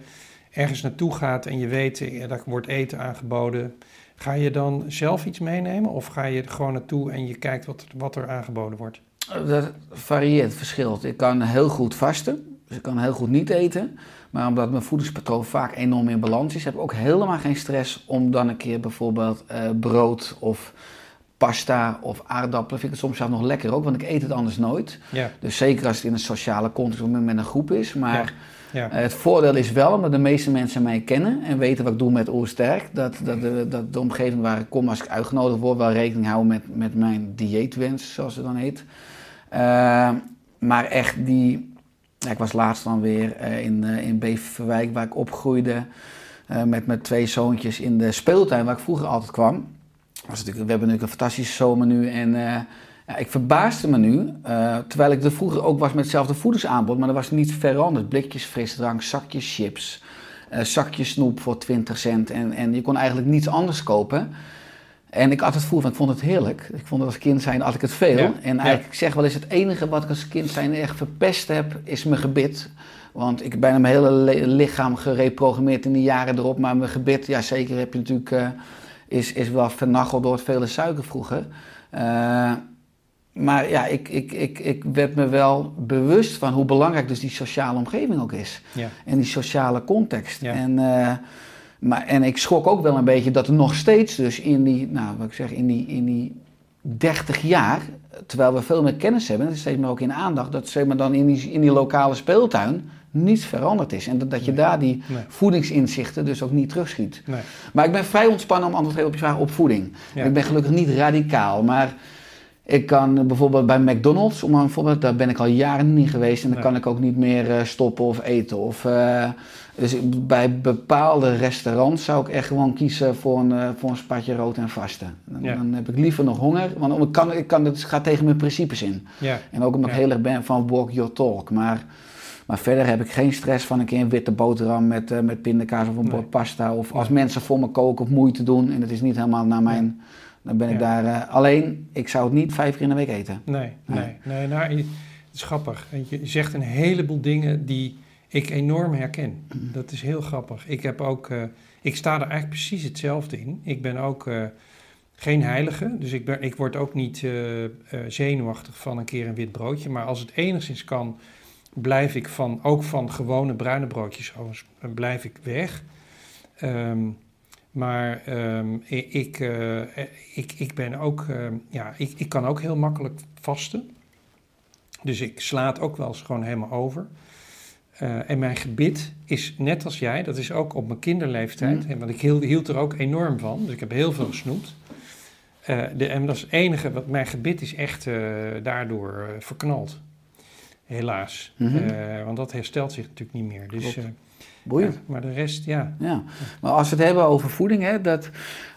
ergens naartoe gaat en je weet, eh, daar wordt eten aangeboden. Ga je dan zelf iets meenemen of ga je er gewoon naartoe en je kijkt wat, wat er aangeboden wordt? Dat varieert, verschilt. Ik kan heel goed vasten, dus ik kan heel goed niet eten. Maar omdat mijn voedingspatroon vaak enorm in balans is, heb ik ook helemaal geen stress om dan een keer bijvoorbeeld eh, brood of pasta of aardappelen. Vind ik het soms zelfs nog lekker ook, want ik eet het anders nooit. Ja, Dus zeker als het in een sociale context met een groep is. Maar ja. Eh, het voordeel is wel, omdat de meeste mensen mij kennen en weten wat ik doe met Oersterk, dat, dat, de, dat de omgeving waar ik kom, als ik uitgenodigd word, wel rekening houden met, met mijn dieetwens, zoals het dan heet. Eh, maar echt die. ja, ik was laatst dan weer eh, in, in Beverwijk, waar ik opgroeide. met mijn twee zoontjes in de speeltuin, waar ik vroeger altijd kwam. Was natuurlijk, we hebben natuurlijk een fantastische zomer nu. Ja, ik verbaasde me nu, eh, terwijl ik er vroeger ook was met hetzelfde voedingsaanbod. Maar er was niet veranderd. Blikjes frisdrank, zakjes chips, eh, zakjes snoep voor 20 cent. En, en je kon eigenlijk niets anders kopen. En ik had het vroeger, want ik vond het heerlijk. Ik vond het als kind zijn, had ik het veel. Ja, En eigenlijk, ik zeg wel eens, het enige wat ik als kind zijn echt verpest heb, is mijn gebit. Want ik heb bijna mijn hele le- lichaam gereprogrammeerd in de jaren erop. Maar mijn gebit, ja zeker heb je natuurlijk, eh, is, is wel vernacheld door het vele suiker vroeger. Maar ja, ik, ik, ik, ik werd me wel bewust van hoe belangrijk dus die sociale omgeving ook is. ja. En die sociale context. Ja. En, eh, maar, en ik schrok ook wel een beetje dat er nog steeds dus in die, nou wat ik zeg, in die, in die 30 jaar, terwijl we veel meer kennis hebben, en dat is steeds meer ook in aandacht, dat zeg maar dan in die, in die lokale speeltuin niets veranderd is. En dat, dat je Nee. daar die Nee. voedingsinzichten dus ook niet terugschiet. Nee. Maar ik ben vrij ontspannen om antwoord te geven op je vraag op voeding. Ja. Ik ben gelukkig niet radicaal, maar ik kan eh, bijvoorbeeld bij McDonald's, om een voorbeeld, daar ben ik al jaren niet geweest en dan Nee. kan ik ook niet meer eh, stoppen of eten. Of, eh, dus ik- bij bepaalde restaurants zou ik echt gewoon kiezen voor een, voor een spatje rood en vasten. Dan, Ja. dan heb ik liever nog honger, want ik kan, ik kan, het gaat tegen mijn principes in. Ja. En ook omdat ik heel erg ben van walk your talk. Maar, maar verder heb ik geen stress van een keer een witte boterham met, met pindakaas of een Nee. bord pasta. Of als mensen voor me koken of moeite doen en het is niet helemaal naar mijn... Dan ben ik Ja. daar... eh, alleen, ik zou het niet vijf keer in de week eten. Nee, Nee. nee, nee. Nou, je- het is grappig. Je zegt een heleboel dingen die ik enorm herken. Dat is heel grappig. Ik heb ook, eh, ik sta er eigenlijk precies hetzelfde in. Ik ben ook eh, geen heilige, dus ik, ben, ik word ook niet zenuwachtig van een keer een wit broodje. Maar als het enigszins kan, blijf ik van, ook van gewone bruine broodjes, blijf ik weg. Ehm, maar ehm, ik, ik, eh, ik, ik ben ook, ehm, ja, ik, ik kan ook heel makkelijk vasten. Dus ik sla het ook wel eens gewoon helemaal over. Eh, en mijn gebit is net als jij, dat is ook op mijn kinderleeftijd. Mm. Want ik hield, hield er ook enorm van, dus ik heb heel veel gesnoept. Eh, de, en dat is het enige, wat mijn gebit is echt eh, daardoor eh, verknald. Helaas. Mhm. Eh, want dat herstelt zich natuurlijk niet meer. Dus, eh, Boeiend. ja, maar de rest, ja. Ja. Maar als we het hebben over voeding, hè, dat,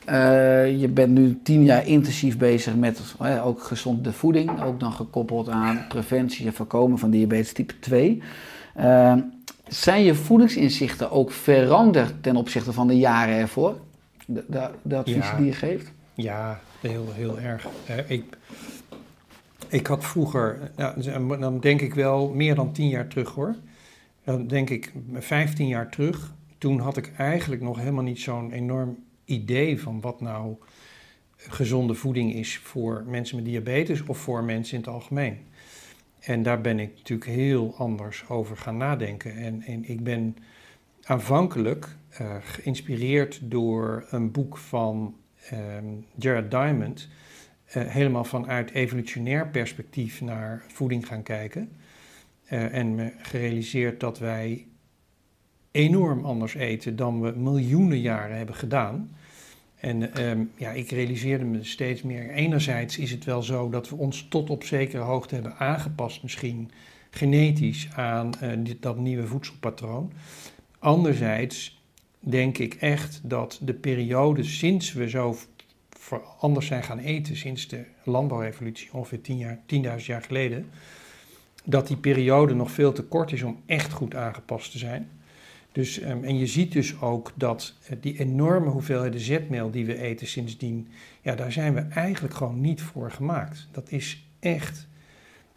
eh, je bent nu tien jaar intensief bezig met eh, ook gezonde voeding, ook dan gekoppeld aan preventie en voorkomen van diabetes type 2. Eh, zijn je voedingsinzichten ook veranderd ten opzichte van de jaren ervoor? De, de, de adviezen Ja. die je geeft? Ja, heel, heel erg. Eh, ik, ik had vroeger, nou, dan denk ik wel meer dan tien jaar terug hoor. Dan denk ik 15 jaar terug. Toen had ik eigenlijk nog helemaal niet zo'n enorm idee van wat nou gezonde voeding is voor mensen met diabetes of voor mensen in het algemeen. En daar ben ik natuurlijk heel anders over gaan nadenken. En, en ik ben aanvankelijk eh, geïnspireerd door een boek van ehm, Jared Diamond. eh, helemaal vanuit evolutionair perspectief naar voeding gaan kijken. Eh, en me gerealiseerd dat wij enorm anders eten dan we miljoenen jaren hebben gedaan. En ehm, ja, ik realiseerde me steeds meer. Enerzijds is het wel zo dat we ons tot op zekere hoogte hebben aangepast, misschien genetisch, aan eh, dat nieuwe voedselpatroon. Anderzijds denk ik echt dat de periode sinds we zo anders zijn gaan eten, sinds de landbouwrevolutie, ongeveer 10 jaar, 10.000 jaar geleden, dat die periode nog veel te kort is om echt goed aangepast te zijn. Dus, ehm, en je ziet dus ook dat eh, die enorme hoeveelheden zetmeel die we eten sindsdien, ja, daar zijn we eigenlijk gewoon niet voor gemaakt. Dat is echt,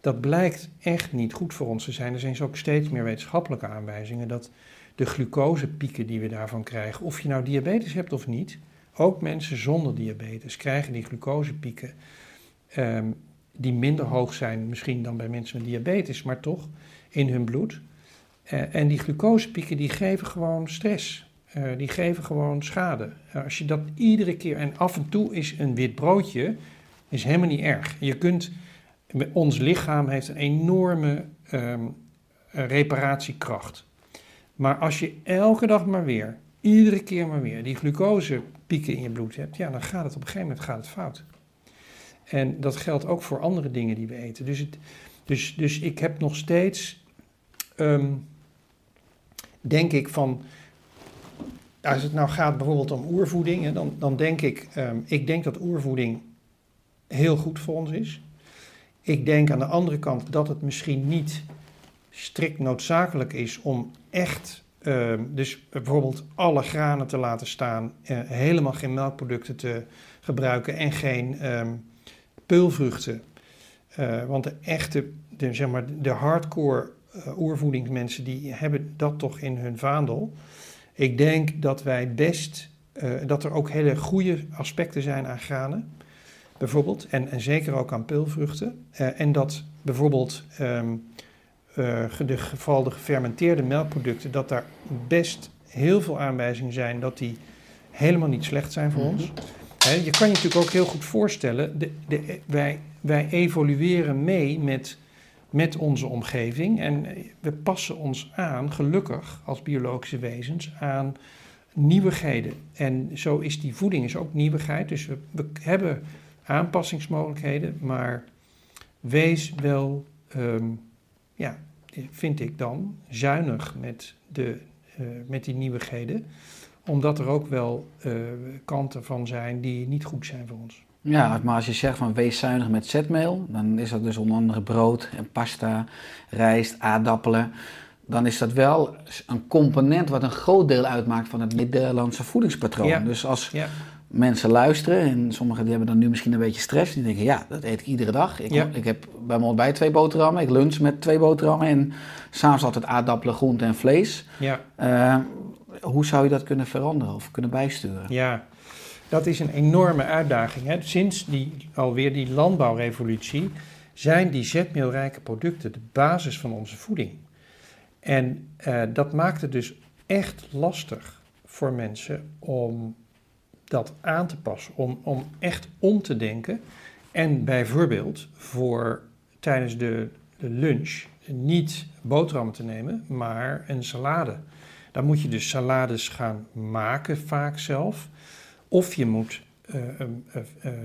dat blijkt echt niet goed voor ons te zijn. Er zijn dus ook steeds meer wetenschappelijke aanwijzingen dat de glucosepieken die we daarvan krijgen, of je nou diabetes hebt of niet, ook mensen zonder diabetes krijgen die glucosepieken, ehm, die minder hoog zijn misschien dan bij mensen met diabetes, maar toch in hun bloed. Eh, en die glucosepieken die geven gewoon stress. Eh, die geven gewoon schade. Eh, als je dat iedere keer, en af en toe is een wit broodje, is helemaal niet erg. Je kunt, ons lichaam heeft een enorme ehm, reparatiekracht. Maar als je elke dag maar weer, iedere keer maar weer, die glucosepieken in je bloed hebt, ja, dan gaat het op een gegeven moment gaat het fout. En dat geldt ook voor andere dingen die we eten. Dus, het, dus, dus ik heb nog steeds ehm, denk ik van, als het nou gaat bijvoorbeeld om oervoeding, dan, dan denk ik, ehm, ik denk dat oervoeding heel goed voor ons is. Ik denk aan de andere kant dat het misschien niet strikt noodzakelijk is om echt, ehm, dus bijvoorbeeld alle granen te laten staan, uh, helemaal geen melkproducten te gebruiken en geen peulvruchten. Uh, want de echte, de, zeg maar, de hardcore uh, oervoedingsmensen die hebben dat toch in hun vaandel. Ik denk dat wij best, uh, dat er ook hele goede aspecten zijn aan granen, bijvoorbeeld, en, en zeker ook aan peulvruchten. En dat bijvoorbeeld um, de geval de gefermenteerde melkproducten, dat daar best heel veel aanwijzingen zijn dat die helemaal niet slecht zijn voor mm -hmm. ons. Je kan je natuurlijk ook heel goed voorstellen, de, de, wij, wij evolueren mee met met onze omgeving. En we passen ons aan, gelukkig als biologische wezens, aan nieuwigheden. En zo is die voeding is ook nieuwigheid. Dus we, hebben aanpassingsmogelijkheden, maar wees wel, um, ja, vind ik dan, zuinig met, de, uh, met die nieuwigheden. Omdat er ook wel uh, kanten van zijn die niet goed zijn voor ons. Ja, maar als je zegt van wees zuinig met zetmeel, dan is dat dus onder andere brood en pasta, rijst, aardappelen. Dan is dat wel een component wat een groot deel uitmaakt van het Nederlandse voedingspatroon. Ja. Dus als Ja. mensen luisteren, en sommigen die hebben dan nu misschien een beetje stress, die denken ja, dat eet ik iedere dag. Ik, Ja. ik heb bij mijn ontbijt twee boterhammen, ik lunch met twee boterhammen en s'avonds altijd aardappelen, groenten en vlees. Ja. Eh, hoe zou je dat kunnen veranderen of kunnen bijsturen? Ja, dat is een enorme uitdaging. Hè. Sinds die, alweer die landbouwrevolutie zijn die zetmeelrijke producten de basis van onze voeding. En eh, dat maakt het dus echt lastig voor mensen om dat aan te passen, om, om echt om te denken. En bijvoorbeeld voor tijdens de, de lunch niet boterhammen te nemen, maar een salade. Dan moet je dus salades gaan maken vaak zelf. Of je moet uh,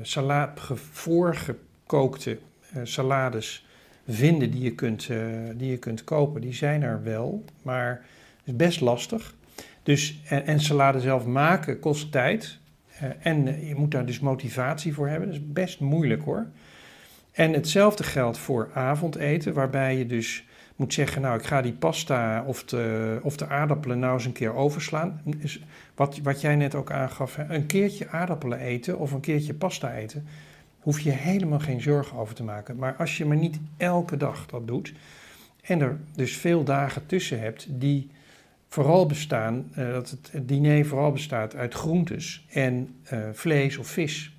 sala voorgekookte eh, salades vinden die je, kunt, eh, die je kunt kopen. Die zijn er wel, maar het is best lastig. Dus, en, en salade zelf maken kost tijd. Eh, en je moet daar dus motivatie voor hebben. Dat is best moeilijk hoor. En hetzelfde geldt voor avondeten, waarbij je dus moet zeggen, nou ik ga die pasta of de, of de aardappelen nou eens een keer overslaan. Dus wat, wat jij net ook aangaf, een keertje aardappelen eten of een keertje pasta eten, hoef je helemaal geen zorgen over te maken. Maar als je maar niet elke dag dat doet en er dus veel dagen tussen hebt die vooral bestaan, uh, dat het, diner vooral bestaat uit groentes en uh, vlees of vis.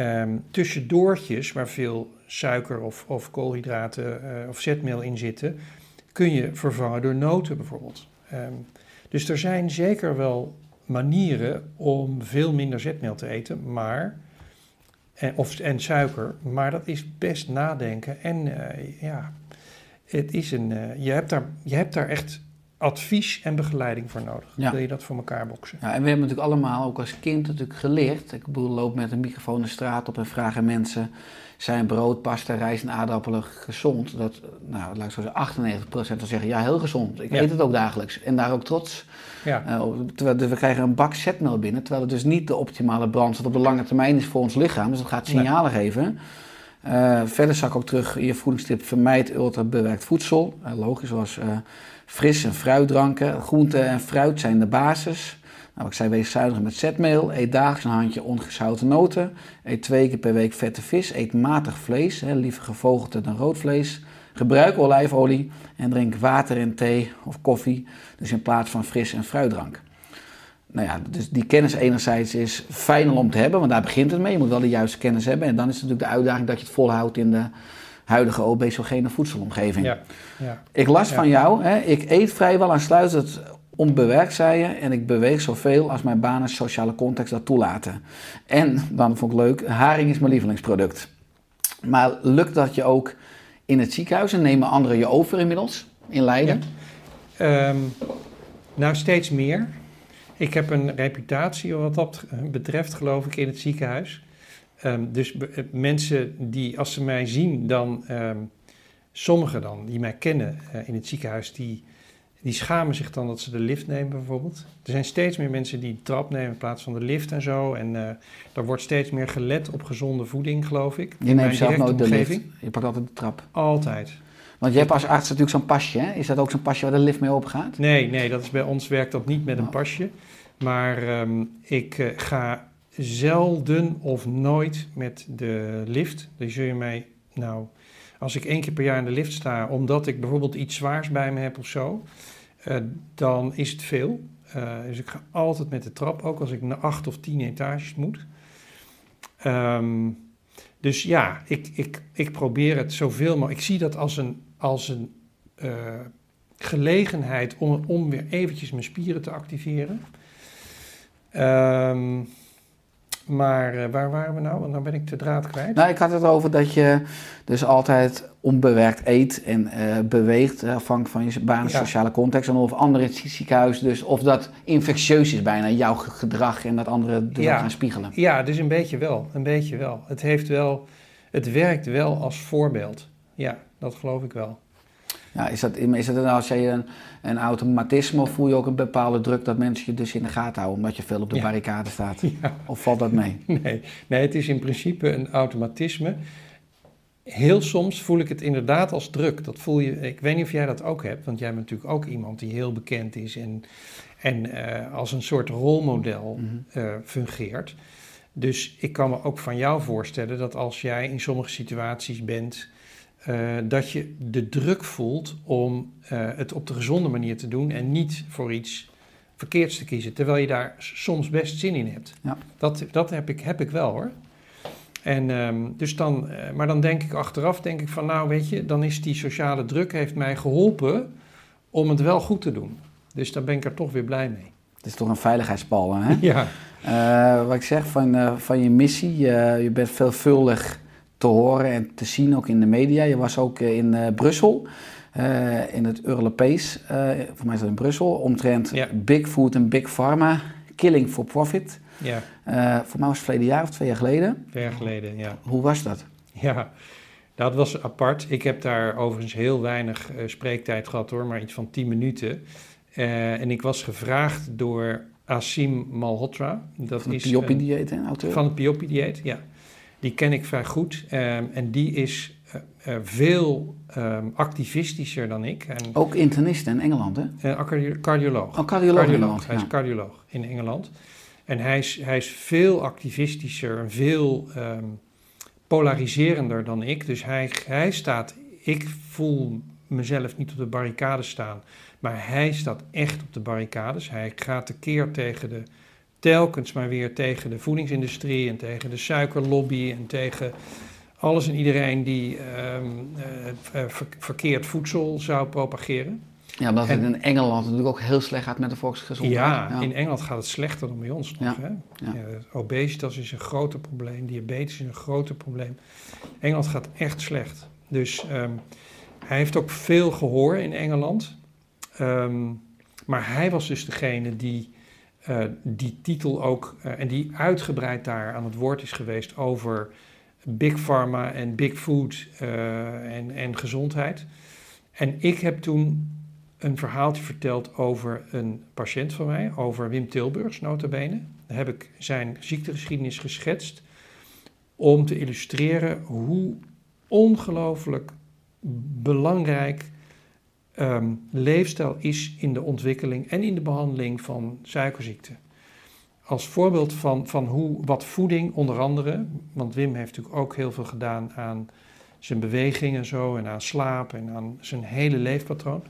Um, tussendoortjes waar veel suiker of, of koolhydraten uh, of zetmeel in zitten, kun je vervangen door noten bijvoorbeeld. Um, dus er zijn zeker wel manieren om veel minder zetmeel te eten, maar, en, of, en suiker, maar dat is best nadenken. En uh, ja, het is een, uh, je, hebt daar, je hebt daar echt advies en begeleiding voor nodig. Ja. Wil je dat voor elkaar boksen? Ja, en we hebben natuurlijk allemaal, ook als kind, natuurlijk geleerd. Ik bedoel, loop met een microfoon de straat op en vragen mensen... zijn brood, pasta, rijst en aardappelen gezond? Dat, nou, laat ik zo zeggen, 98% zal zeggen, ja, heel gezond. Ik ja. eet het ook dagelijks. En daar ook trots. Ja. Uh, terwijl we krijgen een bak zetmeel binnen... terwijl het dus niet de optimale brandstof op de lange termijn is voor ons lichaam. Dus dat gaat signalen nee. geven... Eh, verder zag ik ook terug in je voedingstip vermijd ultra bewerkt voedsel. Eh, logisch was eh, fris en fruitdranken. Groente en fruit zijn de basis. Nou, ik zei wees zuinig met zetmeel. Eet dagelijks een handje ongezouten noten. Eet twee keer per week vette vis. Eet matig vlees, hè, liever gevogelte dan rood vlees. Gebruik olijfolie en drink water en thee of koffie. Dus in plaats van fris en fruitdrank. Nou ja, dus die kennis enerzijds is fijn om te hebben, want daar begint het mee. Je moet wel de juiste kennis hebben. En dan is het natuurlijk de uitdaging dat je het volhoudt in de huidige obesogene voedselomgeving. Ja, ja. Ik las van jou, hè, ik eet vrijwel aansluitend onbewerkt, zei je. En ik beweeg zoveel als mijn baan en sociale context dat toelaten. En, dan vond ik leuk, haring is mijn lievelingsproduct. Maar lukt dat je ook in het ziekenhuis en nemen anderen je over inmiddels in Leiden? Ehm, nou, steeds meer. Ik heb een reputatie wat dat betreft, geloof ik, in het ziekenhuis. Ehm, dus eh, mensen die, als ze mij zien, dan, ehm, sommigen dan, die mij kennen eh, in het ziekenhuis, die, die schamen zich dan dat ze de lift nemen bijvoorbeeld. Er zijn steeds meer mensen die de trap nemen in plaats van de lift en zo. En eh er wordt steeds meer gelet op gezonde voeding, geloof ik. Je neemt zelf nooit de lift. Je pakt altijd de trap. Altijd. Want je hebt als arts natuurlijk zo'n pasje, hè? Is dat ook zo'n pasje waar de lift mee opgaat? Nee, nee, dat is bij ons werkt dat niet met een Oh. pasje. Maar ehm, ik ga zelden of nooit met de lift. Dus zul je mij, nou, als ik één keer per jaar in de lift sta, omdat ik bijvoorbeeld iets zwaars bij me heb of zo, eh, dan is het veel. Eh, dus ik ga altijd met de trap, ook als ik naar acht of tien etages moet. Ehm, dus ja, ik, ik, ik probeer het zoveel mogelijk. Ik zie dat als een, als een eh, gelegenheid om, om weer eventjes mijn spieren te activeren. Ehm, maar eh, waar waren we nou? Want dan ben ik de draad kwijt. Nou, ik had het over dat je dus altijd onbewerkt eet en eh, beweegt, eh, afhankelijk van je baan Ja. sociale context. En of anderen in het ziekenhuis, dus of dat infectieus is bijna, jouw ge- gedrag en dat anderen dus Ja. gaan spiegelen. Ja, dus een beetje wel. Een beetje wel. Het heeft wel, het werkt wel als voorbeeld. Ja, dat geloof ik wel. Ja, is dat, is dat dan als jij een, een automatisme of voel je ook een bepaalde druk dat mensen je dus in de gaten houden omdat je veel op de Ja. barricade staat? Ja. Of valt dat mee? Nee, nee, het is in principe een automatisme. Heel soms voel ik het inderdaad als druk. Dat voel je, ik weet niet of jij dat ook hebt, want jij bent natuurlijk ook iemand die heel bekend is en, en eh, als een soort rolmodel Mhm. eh, fungeert. Dus ik kan me ook van jou voorstellen dat als jij in sommige situaties bent, eh, dat je de druk voelt om eh, het op de gezonde manier te doen en niet voor iets verkeerds te kiezen, terwijl je daar soms best zin in hebt. Ja. Dat, dat heb, ik, heb ik wel hoor. En, ehm, dus dan, eh, maar dan denk ik achteraf, denk ik van nou weet je, dan is die sociale druk heeft mij geholpen om het wel goed te doen. Dus daar ben ik er toch weer blij mee. Het is toch een veiligheidspal, hè? Ja, wat ik zeg van, van je missie, je bent veelvuldig te horen en te zien, ook in de media. Je was ook eh, in eh, Brussel, eh, in het Europees, voor mij is dat in Brussel, omtrent Ja. Big Food en Big Pharma, Killing for Profit. ja, voor mij was het verleden jaar of twee jaar geleden. ver geleden, ja. Hoe was dat? Ja, dat was apart. Ik heb daar overigens heel weinig spreektijd gehad hoor, maar iets van 10 minuten. En ik was gevraagd door Asim Malhotra. Dat Van het Pioppi-dieet, hè, auteur? Van het Pioppi-dieet, ja. Die ken ik vrij goed. Ehm, en die is eh, eh, veel ehm, activistischer dan ik. En, Ook internist in Engeland, hè? cardio- cardioloog. Oh, cardioloog in Cardioloog, Engeland. hij is cardioloog in Engeland. En hij is, hij is veel activistischer en veel ehm, polariserender dan ik. Dus hij, hij staat, ik voel mezelf niet op de barricades staan, maar hij staat echt op de barricades. Hij gaat tekeer tegen de, telkens maar weer tegen de voedingsindustrie en tegen de suikerlobby en tegen alles en iedereen die ehm, eh, ver- verkeerd voedsel zou propageren. Ja, omdat het in Engeland natuurlijk ook heel slecht gaat met de volksgezondheid. Ja, in Engeland gaat het slechter dan bij ons nog. Ja, Hè? ja. Ja, obesitas is een groter probleem, diabetes is een groter probleem. Engeland gaat echt slecht. Dus ehm, hij heeft ook veel gehoor in Engeland. Ehm, maar hij was dus degene die eh, die titel ook, eh, en die uitgebreid daar aan het woord is geweest over Big Pharma en Big Food eh, en, en gezondheid. En ik heb toen een verhaaltje verteld over een patiënt van mij, over Wim Tilburgs, notabene. Daar heb ik zijn ziektegeschiedenis geschetst om te illustreren hoe ongelooflijk belangrijk ehm, leefstijl is in de ontwikkeling en in de behandeling van suikerziekte. Als voorbeeld van, van hoe, wat voeding onder andere, want Wim heeft natuurlijk ook heel veel gedaan aan zijn beweging en zo, en aan slaap en aan zijn hele leefpatroon.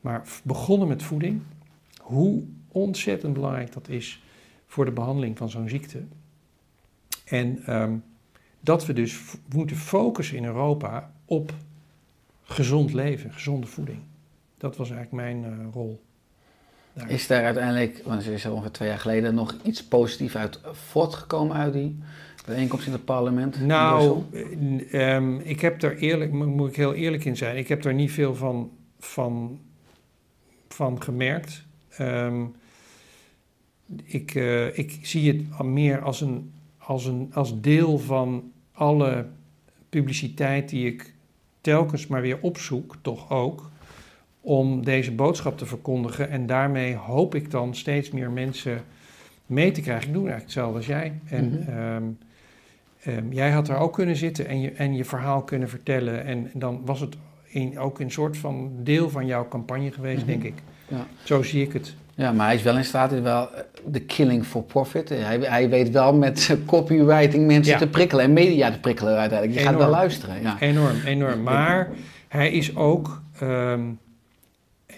Maar begonnen met voeding, hoe ontzettend belangrijk dat is voor de behandeling van zo'n ziekte. En ehm, dat we dus moeten focussen in Europa op gezond leven, gezonde voeding. Dat was eigenlijk mijn uh, rol. Daar. Is daar uiteindelijk, want het is ongeveer twee jaar geleden, nog iets positiefs uit voortgekomen uit die bijeenkomst in het parlement? Nou, um, ik heb daar eerlijk, moet ik heel eerlijk in zijn, ik heb daar niet veel van, van, van gemerkt. Um, ik, uh, ik zie het meer als, een, als, een, als deel van alle publiciteit die ik telkens maar weer opzoek, toch ook, om deze boodschap te verkondigen. En daarmee hoop ik dan steeds meer mensen mee te krijgen. Ik doe eigenlijk hetzelfde als jij. En mhm. ehm, ehm, jij had er ook kunnen zitten en je, en je verhaal kunnen vertellen. En, dan was het in, ook een soort van deel van jouw campagne geweest, mhm. denk ik. Ja. Zo zie ik het. Ja, maar hij is wel in staat, is wel eh, de killing for profit. Hij, hij weet wel met copywriting mensen te prikkelen en media te prikkelen uiteindelijk. Je gaat wel luisteren. Ja. Enorm, enorm. Maar hij is ook, ehm,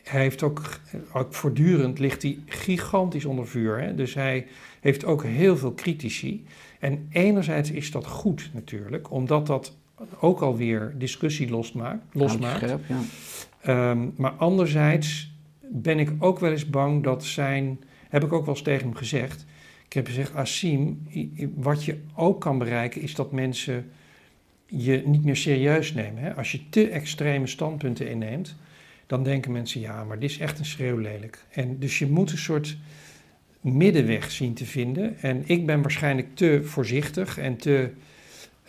hij heeft ook, ook voortdurend ligt hij gigantisch onder vuur. Hè? Dus hij heeft ook heel veel critici. En enerzijds is dat goed natuurlijk, omdat dat ook alweer discussie losmaakt. losmaakt. Scherp, ja. Um, maar anderzijds ben ik ook wel eens bang dat zijn, heb ik ook wel eens tegen hem gezegd. Ik heb gezegd, Asim, wat je ook kan bereiken is dat mensen je niet meer serieus nemen. Hè? Als je te extreme standpunten inneemt, dan denken mensen, ja, maar dit is echt een schreeuwlelijk. En dus je moet een soort middenweg zien te vinden. En ik ben waarschijnlijk te voorzichtig en te,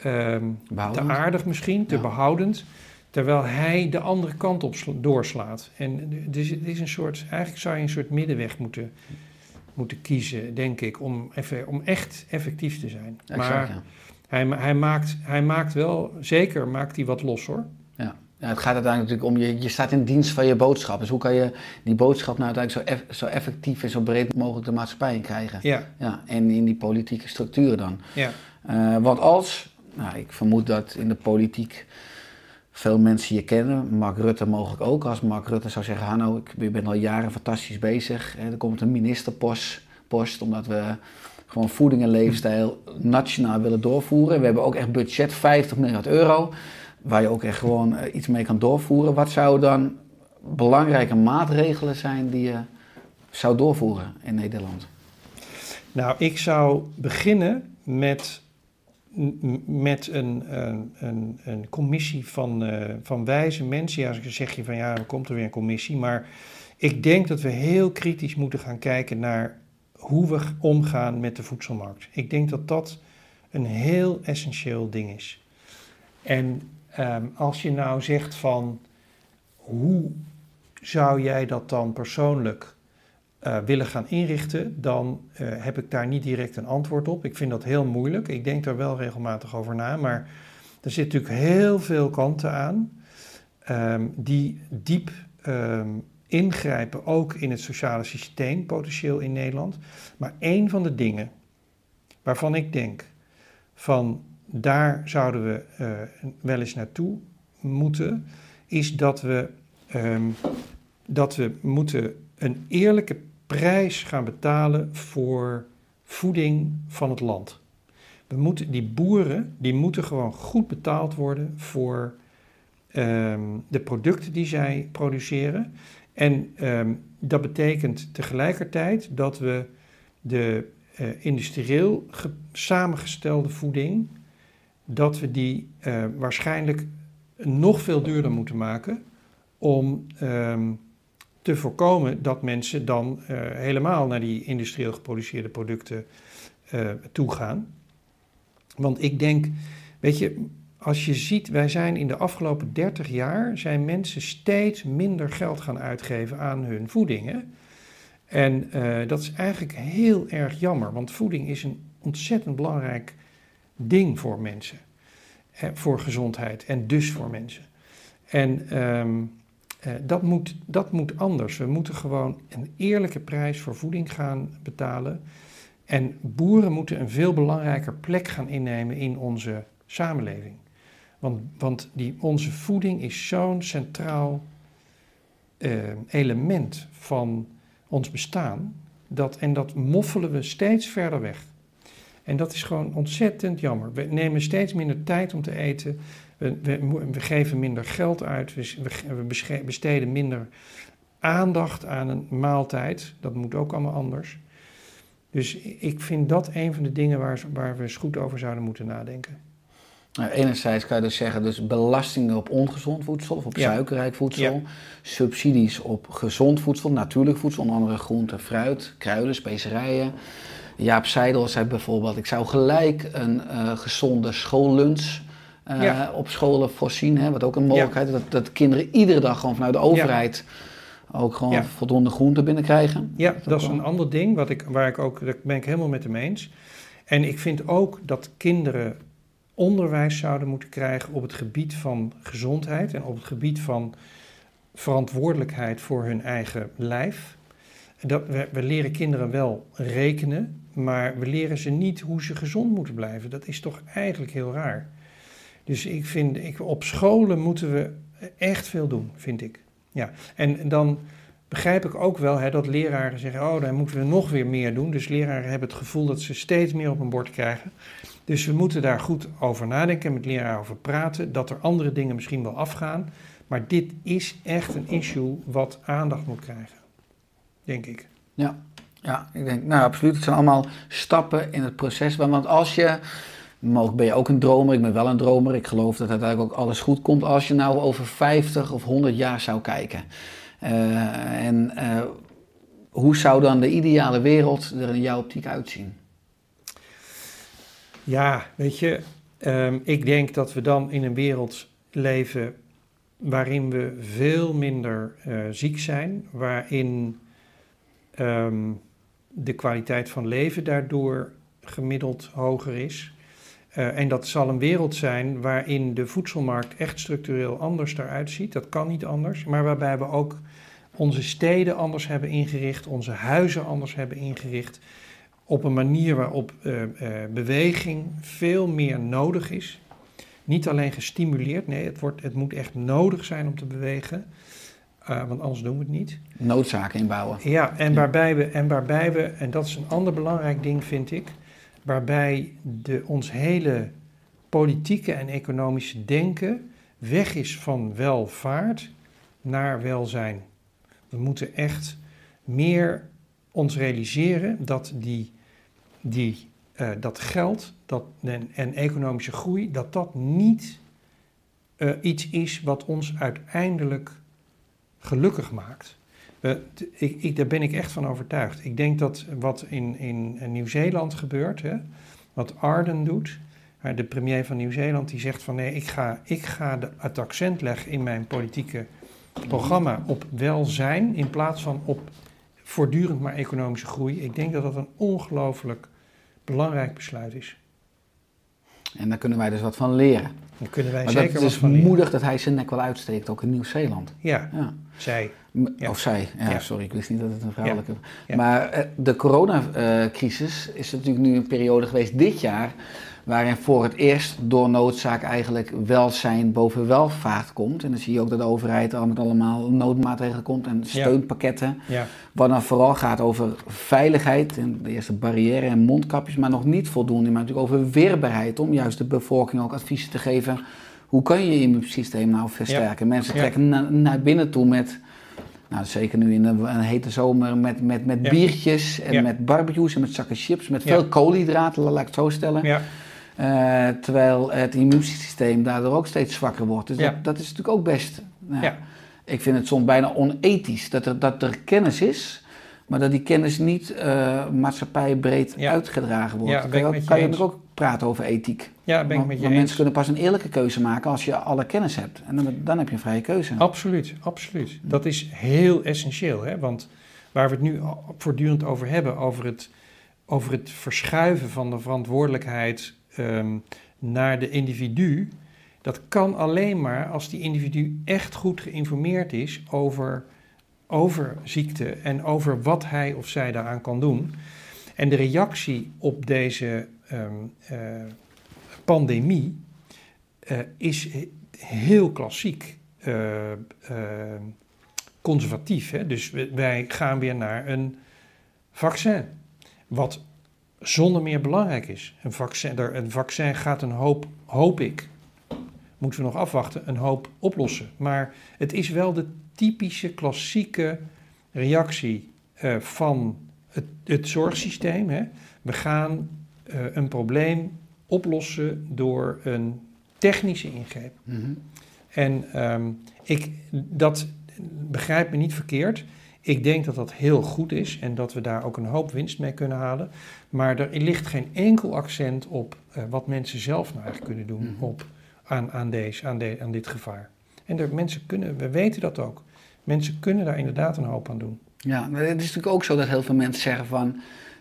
um, te aardig misschien, te behoudend. Terwijl hij de andere kant op doorslaat. En dus het is een soort, eigenlijk zou je een soort middenweg moeten, moeten kiezen, denk ik, om, even, om echt effectief te zijn. maar hij, hij, maakt, hij maakt wel, zeker maakt hij wat los hoor. Het gaat uiteindelijk natuurlijk om, je, je staat in dienst van je boodschap. Dus hoe kan je die boodschap nou uiteindelijk zo, eff, zo effectief en zo breed mogelijk de maatschappij in krijgen? Ja. ja. En in die politieke structuren dan. Ja. Uh, want als, nou, ik vermoed dat in de politiek veel mensen je kennen. Mark Rutte mogelijk ook. Als Mark Rutte zou zeggen, Hanno, ik ben al jaren fantastisch bezig. Er komt een ministerpost, post, omdat we gewoon voeding en leefstijl nationaal willen doorvoeren. We hebben ook echt budget 50 miljard euro, waar je ook echt gewoon eh, iets mee kan doorvoeren. Wat zouden dan belangrijke maatregelen zijn die je zou doorvoeren in Nederland? Nou, ik zou beginnen met met een, een, een, commissie van, uh, van wijze mensen. Ja, dan zeg je van ja, er komt er weer een commissie. Maar ik denk dat we heel kritisch moeten gaan kijken naar hoe we omgaan met de voedselmarkt. Ik denk dat dat een heel essentieel ding is. En um, als je nou zegt van hoe zou jij dat dan persoonlijk uh, willen gaan inrichten, dan uh, heb ik daar niet direct een antwoord op. Ik vind dat heel moeilijk. Ik denk daar wel regelmatig over na, maar er zit natuurlijk heel veel kanten aan um, die diep um, ingrijpen, ook in het sociale systeem, potentieel in Nederland. Maar één van de dingen waarvan ik denk van daar zouden we uh, wel eens naartoe moeten, is dat we, um, dat we moeten een eerlijke prijs gaan betalen voor voeding van het land. We moeten, die boeren die moeten gewoon goed betaald worden voor um, de producten die zij produceren. En um, dat betekent tegelijkertijd dat we de uh, industrieel samengestelde voeding, dat we die uh, waarschijnlijk nog veel duurder moeten maken om um, te voorkomen dat mensen dan uh, helemaal naar die industrieel geproduceerde producten uh, toe gaan. Want ik denk, weet je, als je ziet, wij zijn in de afgelopen 30 jaar, zijn mensen steeds minder geld gaan uitgeven aan hun voeding. Hè? En dat is eigenlijk heel erg jammer, want voeding is een ontzettend belangrijk ding voor mensen. hè, voor gezondheid en dus voor mensen. En ehm, eh, dat, moet, dat moet anders. We moeten gewoon een eerlijke prijs voor voeding gaan betalen. En boeren moeten een veel belangrijker plek gaan innemen in onze samenleving. Want, want die, onze voeding is zo'n centraal eh, element van ons bestaan. Dat, en dat moffelen we steeds verder weg. En dat is gewoon ontzettend jammer. We nemen steeds minder tijd om te eten. We, we, we geven minder geld uit. We, we besteden minder aandacht aan een maaltijd. Dat moet ook allemaal anders. Dus ik vind dat een van de dingen waar, waar we eens goed over zouden moeten nadenken. Nou, enerzijds kan je dus zeggen, dus belastingen op ongezond voedsel of op Ja. suikerrijk voedsel. Ja. Subsidies op gezond voedsel, natuurlijk voedsel, onder andere groente, fruit, kruiden, specerijen. Jaap Seidel zei bijvoorbeeld, ik zou gelijk een eh, gezonde schoollunch eh, Ja. op scholen voorzien. Hè, wat ook een mogelijkheid is, dat, dat kinderen iedere dag gewoon vanuit de overheid ook gewoon voldoende groente binnenkrijgen. Ja, Dat dat is een ander ding wat ik, waar ik ook, daar ben ik helemaal met hem eens. En ik vind ook dat kinderen onderwijs zouden moeten krijgen op het gebied van gezondheid en op het gebied van verantwoordelijkheid voor hun eigen lijf. Dat, we, we leren kinderen wel rekenen, maar we leren ze niet hoe ze gezond moeten blijven. Dat is toch eigenlijk heel raar. Dus ik vind, ik, op scholen moeten we echt veel doen, vind ik. Ja, en dan begrijp ik ook wel hè, dat leraren zeggen: Oh, dan moeten we nog weer meer doen. Dus leraren hebben het gevoel dat ze steeds meer op hun bord krijgen. Dus we moeten daar goed over nadenken, met leraren over praten. Dat er andere dingen misschien wel afgaan. Maar dit is echt een issue wat aandacht moet krijgen. Denk ik. Ja, ja, ik denk, nou absoluut. Het zijn allemaal stappen in het proces. Want als je, mogelijk ben je ook een dromer, ik ben wel een dromer. Ik geloof dat uiteindelijk ook alles goed komt als je nou over 50 of 100 jaar zou kijken. Eh, en eh, hoe zou dan de ideale wereld er in jouw optiek uitzien? Ja, weet je, ehm, ik denk dat we dan in een wereld leven waarin we veel minder eh, ziek zijn, waarin ehm, de kwaliteit van leven daardoor gemiddeld hoger is. Eh, en dat zal een wereld zijn waarin de voedselmarkt echt structureel anders eruit ziet. Dat kan niet anders, maar waarbij we ook onze steden anders hebben ingericht, onze huizen anders hebben ingericht op een manier waarop eh, eh, beweging veel meer nodig is. Niet alleen gestimuleerd, nee, het, wordt, het moet echt nodig zijn om te bewegen, eh, want anders doen we het niet. Noodzaken inbouwen. Ja, en waarbij we, en waarbij we, en dat is een ander belangrijk ding vind ik, waarbij de, ons hele politieke en economische denken weg is van welvaart naar welzijn. We moeten echt meer ons realiseren dat die, die, eh, dat geld dat, en, en economische groei, dat dat niet eh, iets is wat ons uiteindelijk gelukkig maakt. T- ik, ik, daar ben ik echt van overtuigd. Ik denk dat wat in, in Nieuw-Zeeland gebeurt, hè, wat Arden doet, hè, de premier van Nieuw-Zeeland, die zegt van nee, ik ga, ik ga de, het accent leggen in mijn politieke programma op welzijn in plaats van op voortdurend maar economische groei. Ik denk dat dat een ongelooflijk belangrijk besluit is. En daar kunnen wij dus wat van leren. Daar kunnen wij Maar zeker dat wat is van leren. moedig dat hij zijn nek wel uitsteekt, ook in Nieuw-Zeeland. Ja, Ja. zij. Ja. Of zij, ja, Ja. sorry, ik wist niet dat het een vrouwelijke... Maar eh, de coronacrisis is natuurlijk nu een periode geweest dit jaar... waarin voor het eerst door noodzaak eigenlijk welzijn boven welvaart komt. En dan zie je ook dat de overheid al met allemaal noodmaatregelen komt en steunpakketten. Ja, Wat dan vooral gaat over veiligheid en de eerste barrière en mondkapjes, maar nog niet voldoende. Maar natuurlijk over weerbaarheid om juist de bevolking ook adviezen te geven. Hoe kan je je immuunsysteem nou versterken? Mensen trekken na- naar binnen toe met, nou zeker nu in een, hete zomer, met, met, met Ja. biertjes en Ja. met barbecues en met zakken chips, met Ja. veel koolhydraten, laat ik het zo stellen. Eh, terwijl het immuunsysteem daardoor ook steeds zwakker wordt. Dus Ja. dat, dat is natuurlijk ook best. nou, Ja. Ik vind het soms bijna onethisch dat er, dat er kennis is, maar dat die kennis niet eh maatschappijbreed Ja. uitgedragen wordt. Ja, kan je, kan je ook praten over ethiek. ja, ben ik met je want eens. mensen kunnen pas een eerlijke keuze maken als je alle kennis hebt. En dan, dan heb je een vrije keuze. Absoluut, absoluut. Dat is heel essentieel, hè? want waar we het nu voortdurend over hebben, over het, over het verschuiven van de verantwoordelijkheid ehm, naar de individu, Dat kan alleen maar als die individu echt goed geïnformeerd is over, over ziekte en over wat hij of zij daaraan kan doen. En de reactie op deze ehm, eh, pandemie eh, is heel klassiek eh, eh, conservatief. Hè? Dus wij gaan weer naar een vaccin. Wat zonder meer belangrijk is. Een vaccin, een vaccin gaat een hoop, hoop ik, moeten we nog afwachten, een hoop oplossen. Maar het is wel de typische klassieke reactie eh, van het, het zorgsysteem. Hè? We gaan eh, een probleem oplossen door een technische ingreep. Mhm. En ehm, ik, dat begrijp me niet verkeerd. Ik denk dat dat heel goed is en dat we daar ook een hoop winst mee kunnen halen. Maar er ligt geen enkel accent op eh, wat mensen zelf nou eigenlijk kunnen doen Mhm. op, aan, aan, deze, aan, de, aan dit gevaar. En mensen kunnen, we weten dat ook. Mensen kunnen daar inderdaad een hoop aan doen. Ja, maar het is natuurlijk ook zo dat heel veel mensen zeggen van...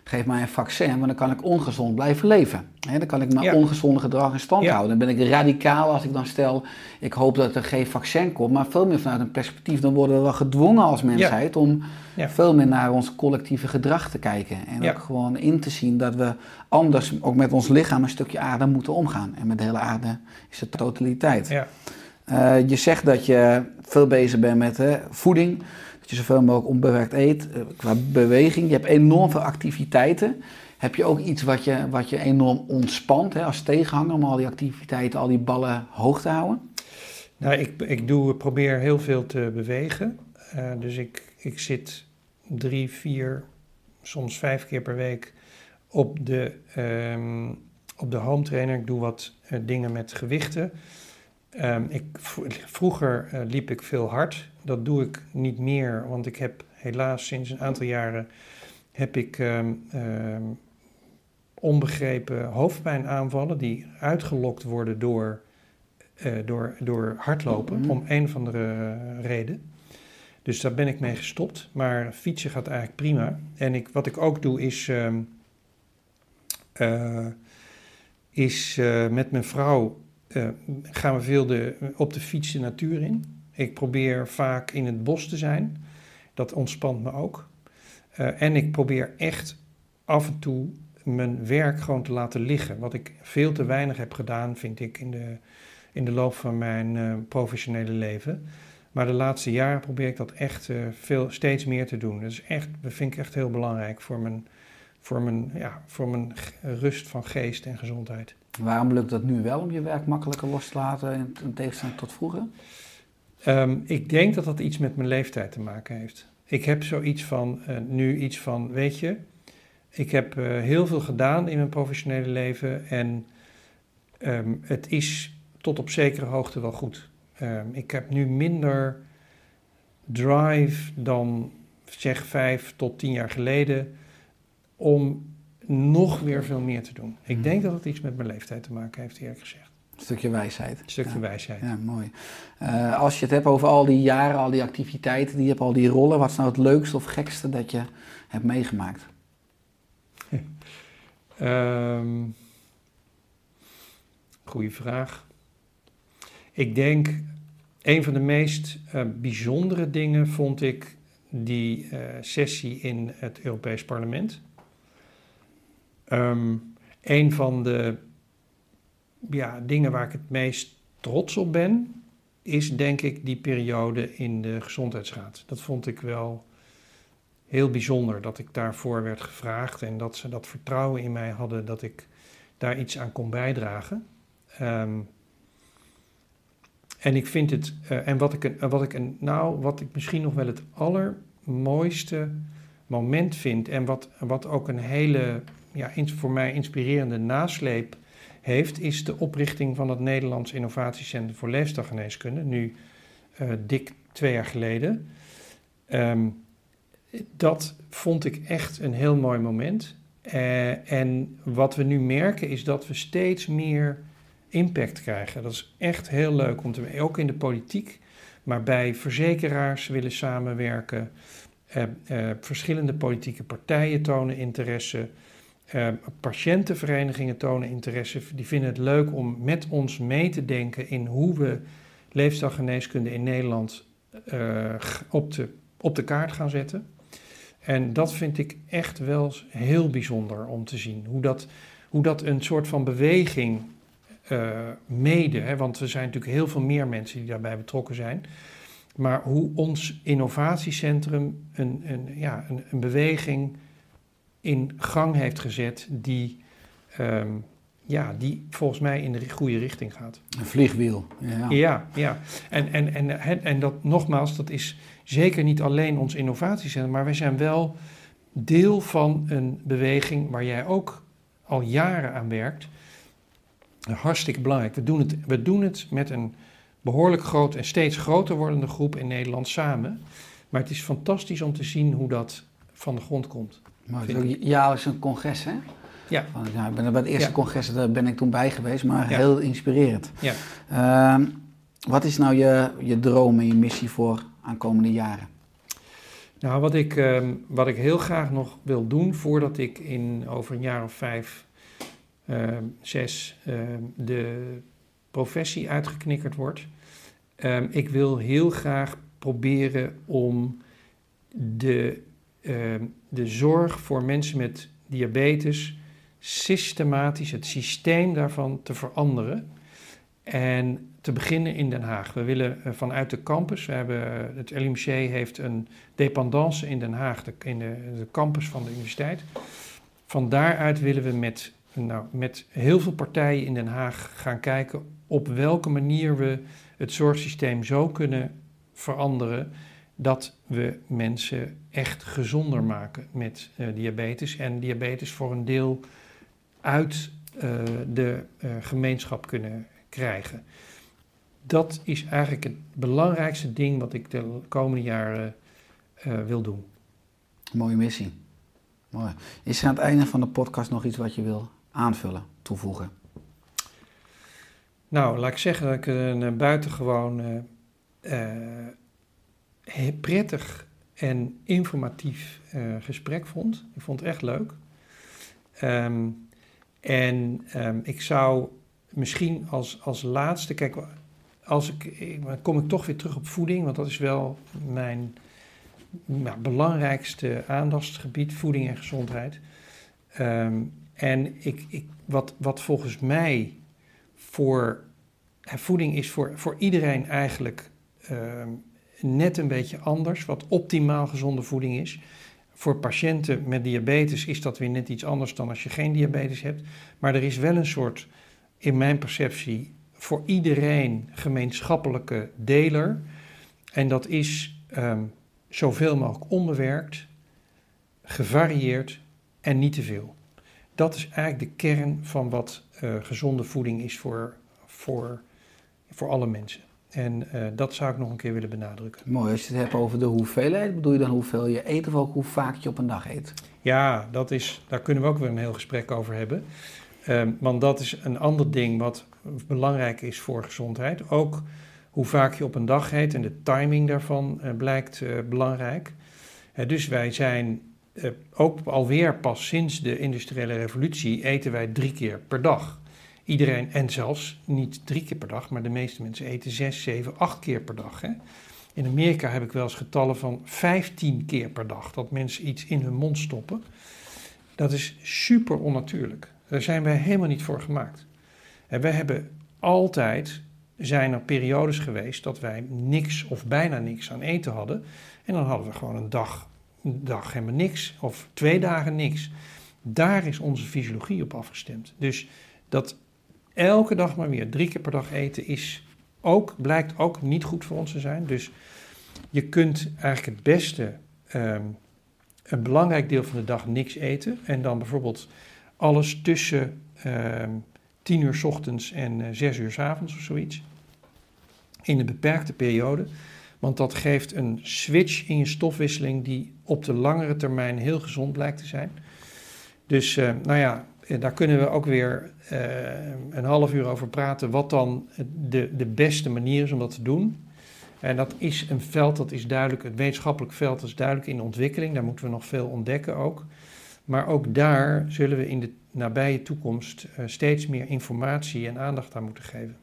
geef mij een vaccin, want dan kan ik ongezond blijven leven. Hè, dan kan ik mijn Ja. ongezonde gedrag in stand Ja. houden. Dan ben ik radicaal als ik dan stel... ik hoop dat er geen vaccin komt, maar veel meer vanuit een perspectief... dan worden we wel gedwongen als mensheid om veel meer naar ons collectieve gedrag te kijken. En ook gewoon in te zien dat we anders ook met ons lichaam een stukje aarde moeten omgaan. En met de hele aarde is het totaliteit. Ja. Eh, je zegt dat je veel bezig bent met hè, voeding, je zoveel mogelijk onbewerkt eet, eh, qua beweging. Je hebt enorm veel activiteiten. Heb je ook iets wat je, wat je enorm ontspant hè, als tegenhanger om al die activiteiten, al die ballen hoog te houden? Nou, ik, ik doe, probeer heel veel te bewegen. Eh, dus ik, ik zit drie, vier, soms vijf keer per week op de, ehm, op de home trainer. Ik doe wat eh, dingen met gewichten. Ehm, ik, vroeger eh, liep ik veel hard. Dat doe ik niet meer, want ik heb helaas sinds een aantal jaren heb ik ehm, onbegrepen hoofdpijnaanvallen die uitgelokt worden door, eh, door, door hardlopen, Mhm. om een of andere reden. Dus daar ben ik mee gestopt. Maar fietsen gaat eigenlijk prima. En ik, wat ik ook doe is, ehm, eh, is eh, met mijn vrouw gaan we veel de, op de fiets de natuur in. Ik probeer vaak in het bos te zijn. Dat ontspant me ook. Eh, en ik probeer echt af en toe mijn werk gewoon te laten liggen. Wat ik veel te weinig heb gedaan, vind ik, in de, in de loop van mijn eh, professionele leven. Maar de laatste jaren probeer ik dat echt eh, veel, steeds meer te doen. Dat is echt, dat vind ik echt heel belangrijk voor mijn, voor mijn, ja, voor mijn rust van geest en gezondheid. Waarom lukt dat nu wel om je werk makkelijker los te laten in in tegenstelling tot vroeger? Ehm, ik denk dat dat iets met mijn leeftijd te maken heeft. Ik heb zoiets van, eh, nu iets van, weet je, ik heb eh, heel veel gedaan in mijn professionele leven en ehm, het is tot op zekere hoogte wel goed. Ehm, ik heb nu minder drive dan zeg vijf tot tien jaar geleden om nog weer veel meer te doen. Ik Mhm. denk dat het iets met mijn leeftijd te maken heeft, eerlijk gezegd. Een stukje wijsheid. Een stukje Ja. wijsheid. Ja, mooi. Eh, als je het hebt over al die jaren, al die activiteiten, die je hebt, al die rollen, wat is nou het leukste of gekste dat je hebt meegemaakt? Ehm goeie vraag. Ik denk, een van de meest eh, bijzondere dingen vond ik die eh, sessie in het Europees Parlement. Ehm een van de ja, dingen waar ik het meest trots op ben, is denk ik die periode in de Gezondheidsraad. Dat vond ik wel heel bijzonder dat ik daarvoor werd gevraagd en dat ze dat vertrouwen in mij hadden dat ik daar iets aan kon bijdragen. Ehm, en ik vind het, eh, en wat ik, een, wat ik een, nou, wat ik misschien nog wel het allermooiste moment vind en wat, wat ook een hele, ja, voor mij inspirerende nasleep heeft, is de oprichting van het Nederlands Innovatiecentrum voor Leefstijlgeneeskunde, nu eh, dik twee jaar geleden. Ehm, dat vond ik echt een heel mooi moment. Eh, en wat we nu merken is dat we steeds meer impact krijgen. Dat is echt heel leuk om te ook in de politiek, maar bij verzekeraars willen samenwerken. Eh, verschillende politieke partijen tonen interesse. Eh, patiëntenverenigingen tonen interesse. Die vinden het leuk om met ons mee te denken in hoe we leefstijlgeneeskunde in Nederland eh, op, de, op de kaart gaan zetten. En dat vind ik echt wel heel bijzonder om te zien. Hoe dat, hoe dat een soort van beweging eh, mede, hè, want er zijn natuurlijk heel veel meer mensen die daarbij betrokken zijn. Maar hoe ons innovatiecentrum een, een, ja, een, een beweging in gang heeft gezet die, ehm, ja, die volgens mij in de goede richting gaat. Een vliegwiel. Ja. Ja, ja. En, en, en, en, en dat nogmaals, dat is zeker niet alleen ons innovatiecentrum, maar wij zijn wel deel van een beweging waar jij ook al jaren aan werkt. Hartstikke belangrijk. We doen het, we doen het met een behoorlijk groot en steeds groter wordende groep in Nederland samen. Maar het is fantastisch om te zien hoe dat van de grond komt. Maar het is Vind ook jaarlijks een congres, hè? Ja. Van, ja, ik ben bij het eerste Ja. congres, daar ben ik toen bij geweest, maar Ja. heel inspirerend. Ja. Ehm, wat is nou je, je droom en je missie voor aankomende jaren? Nou, wat ik, ehm, wat ik heel graag nog wil doen voordat ik in over een jaar of vijf, ehm, zes de professie uitgeknikkerd word. Ehm, ik wil heel graag proberen om de, ehm, de zorg voor mensen met diabetes systematisch, het systeem daarvan te veranderen. En te beginnen in Den Haag. We willen eh, vanuit de campus, we hebben, eh, het LMC heeft een dependance in Den Haag, de, in de, campus van de universiteit. Van daaruit willen we met, nou, met heel veel partijen in Den Haag gaan kijken op welke manier we het zorgsysteem zo kunnen veranderen dat we mensen echt gezonder maken met eh, diabetes. En diabetes voor een deel uit eh, de eh, gemeenschap kunnen krijgen. Dat is eigenlijk het belangrijkste ding wat ik de komende jaren wil doen. Mooie missie. Mooi. Is er aan het einde van de podcast nog iets wat je wil aanvullen, toevoegen? Nou, laat ik zeggen dat ik een buitengewoon prettig en informatief eh, gesprek vond. Ik vond het echt leuk. Ehm, en ehm, ik zou misschien als, als laatste, kijk, als ik, kom ik toch weer terug op voeding, want dat is wel mijn nou, belangrijkste aandachtsgebied, voeding en gezondheid. Ehm, en ik, ik, wat, wat volgens mij voor voeding is voor, voor iedereen eigenlijk net een beetje anders, wat optimaal gezonde voeding is. Voor patiënten met diabetes is dat weer net iets anders dan als je geen diabetes hebt. Maar er is wel een soort, in mijn perceptie, voor iedereen gemeenschappelijke deler. En dat is ehm, zoveel mogelijk onbewerkt, gevarieerd en niet te veel. Dat is eigenlijk de kern van wat eh, gezonde voeding is voor, voor, voor alle mensen. En eh, dat zou ik nog een keer willen benadrukken. Mooi, als je het hebt over de hoeveelheid, bedoel je dan hoeveel je eet of ook hoe vaak je op een dag eet? Ja, dat is, daar kunnen we ook weer een heel gesprek over hebben. Ehm, want dat is een ander ding wat belangrijk is voor gezondheid. Ook hoe vaak je op een dag eet en de timing daarvan eh, blijkt eh, belangrijk. Dus wij zijn ook alweer pas sinds de industriële revolutie eten wij drie keer per dag. Iedereen, en zelfs niet drie keer per dag, maar de meeste mensen eten zes, zeven, acht keer per dag. Hè? In Amerika heb ik wel eens getallen van 15 keer per dag dat mensen iets in hun mond stoppen. Dat is super onnatuurlijk. Daar zijn wij helemaal niet voor gemaakt. En wij hebben altijd, zijn er periodes geweest dat wij niks of bijna niks aan eten hadden. En dan hadden we gewoon een dag, een dag helemaal niks of twee dagen niks. Daar is onze fysiologie op afgestemd. Dus dat elke dag maar weer drie keer per dag eten is ook, blijkt ook niet goed voor ons te zijn. Dus je kunt eigenlijk het beste ehm, een belangrijk deel van de dag niks eten. En dan bijvoorbeeld alles tussen ehm 10 uur 's ochtends en eh 6 uur 's avonds of zoiets. In een beperkte periode. Want dat geeft een switch in je stofwisseling die op de langere termijn heel gezond blijkt te zijn. Dus eh, nou ja, daar kunnen we ook weer eh, een half uur over praten wat dan de, de beste manier is om dat te doen. En dat is een veld dat is duidelijk, het wetenschappelijk veld is duidelijk in ontwikkeling. Daar moeten we nog veel ontdekken ook. Maar ook daar zullen we in de nabije toekomst eh, steeds meer informatie en aandacht aan moeten geven.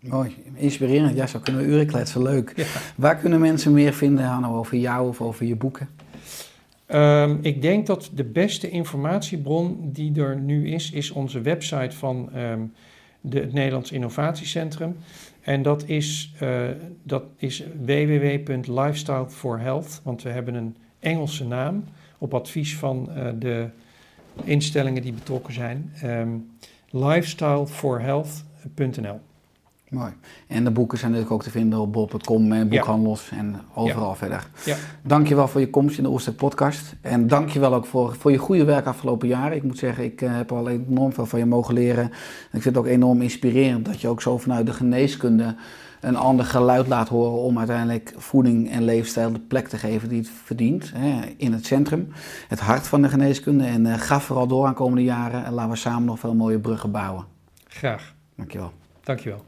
Mooi, inspirerend. Ja, zo kunnen we uren kletsen. Leuk. Ja. Waar kunnen mensen meer vinden Hanno, over jou of over je boeken? Ehm, ik denk dat de beste informatiebron die er nu is, is onze website van ehm, de, het Nederlands Innovatiecentrum. En dat is, dat is www.lifestyleforhealth, want we hebben een Engelse naam op advies van eh, de instellingen die betrokken zijn. Um, lifestyleforhealth.nl Mooi. En de boeken zijn natuurlijk ook te vinden op bol.com en boekhandels en overal verder. Ja. Dankjewel voor je komst in de Oerstek podcast. En dankjewel ook voor, voor je goede werk afgelopen jaren. Ik moet zeggen, ik eh, heb al enorm veel van je mogen leren. En ik vind het ook enorm inspirerend dat je ook zo vanuit de geneeskunde een ander geluid laat horen om uiteindelijk voeding en leefstijl de plek te geven die het verdient. Hè, in het centrum, het hart van de geneeskunde. En uh, ga vooral door aan komende jaren en laten we samen nog veel mooie bruggen bouwen. Graag. Dankjewel. Dankjewel.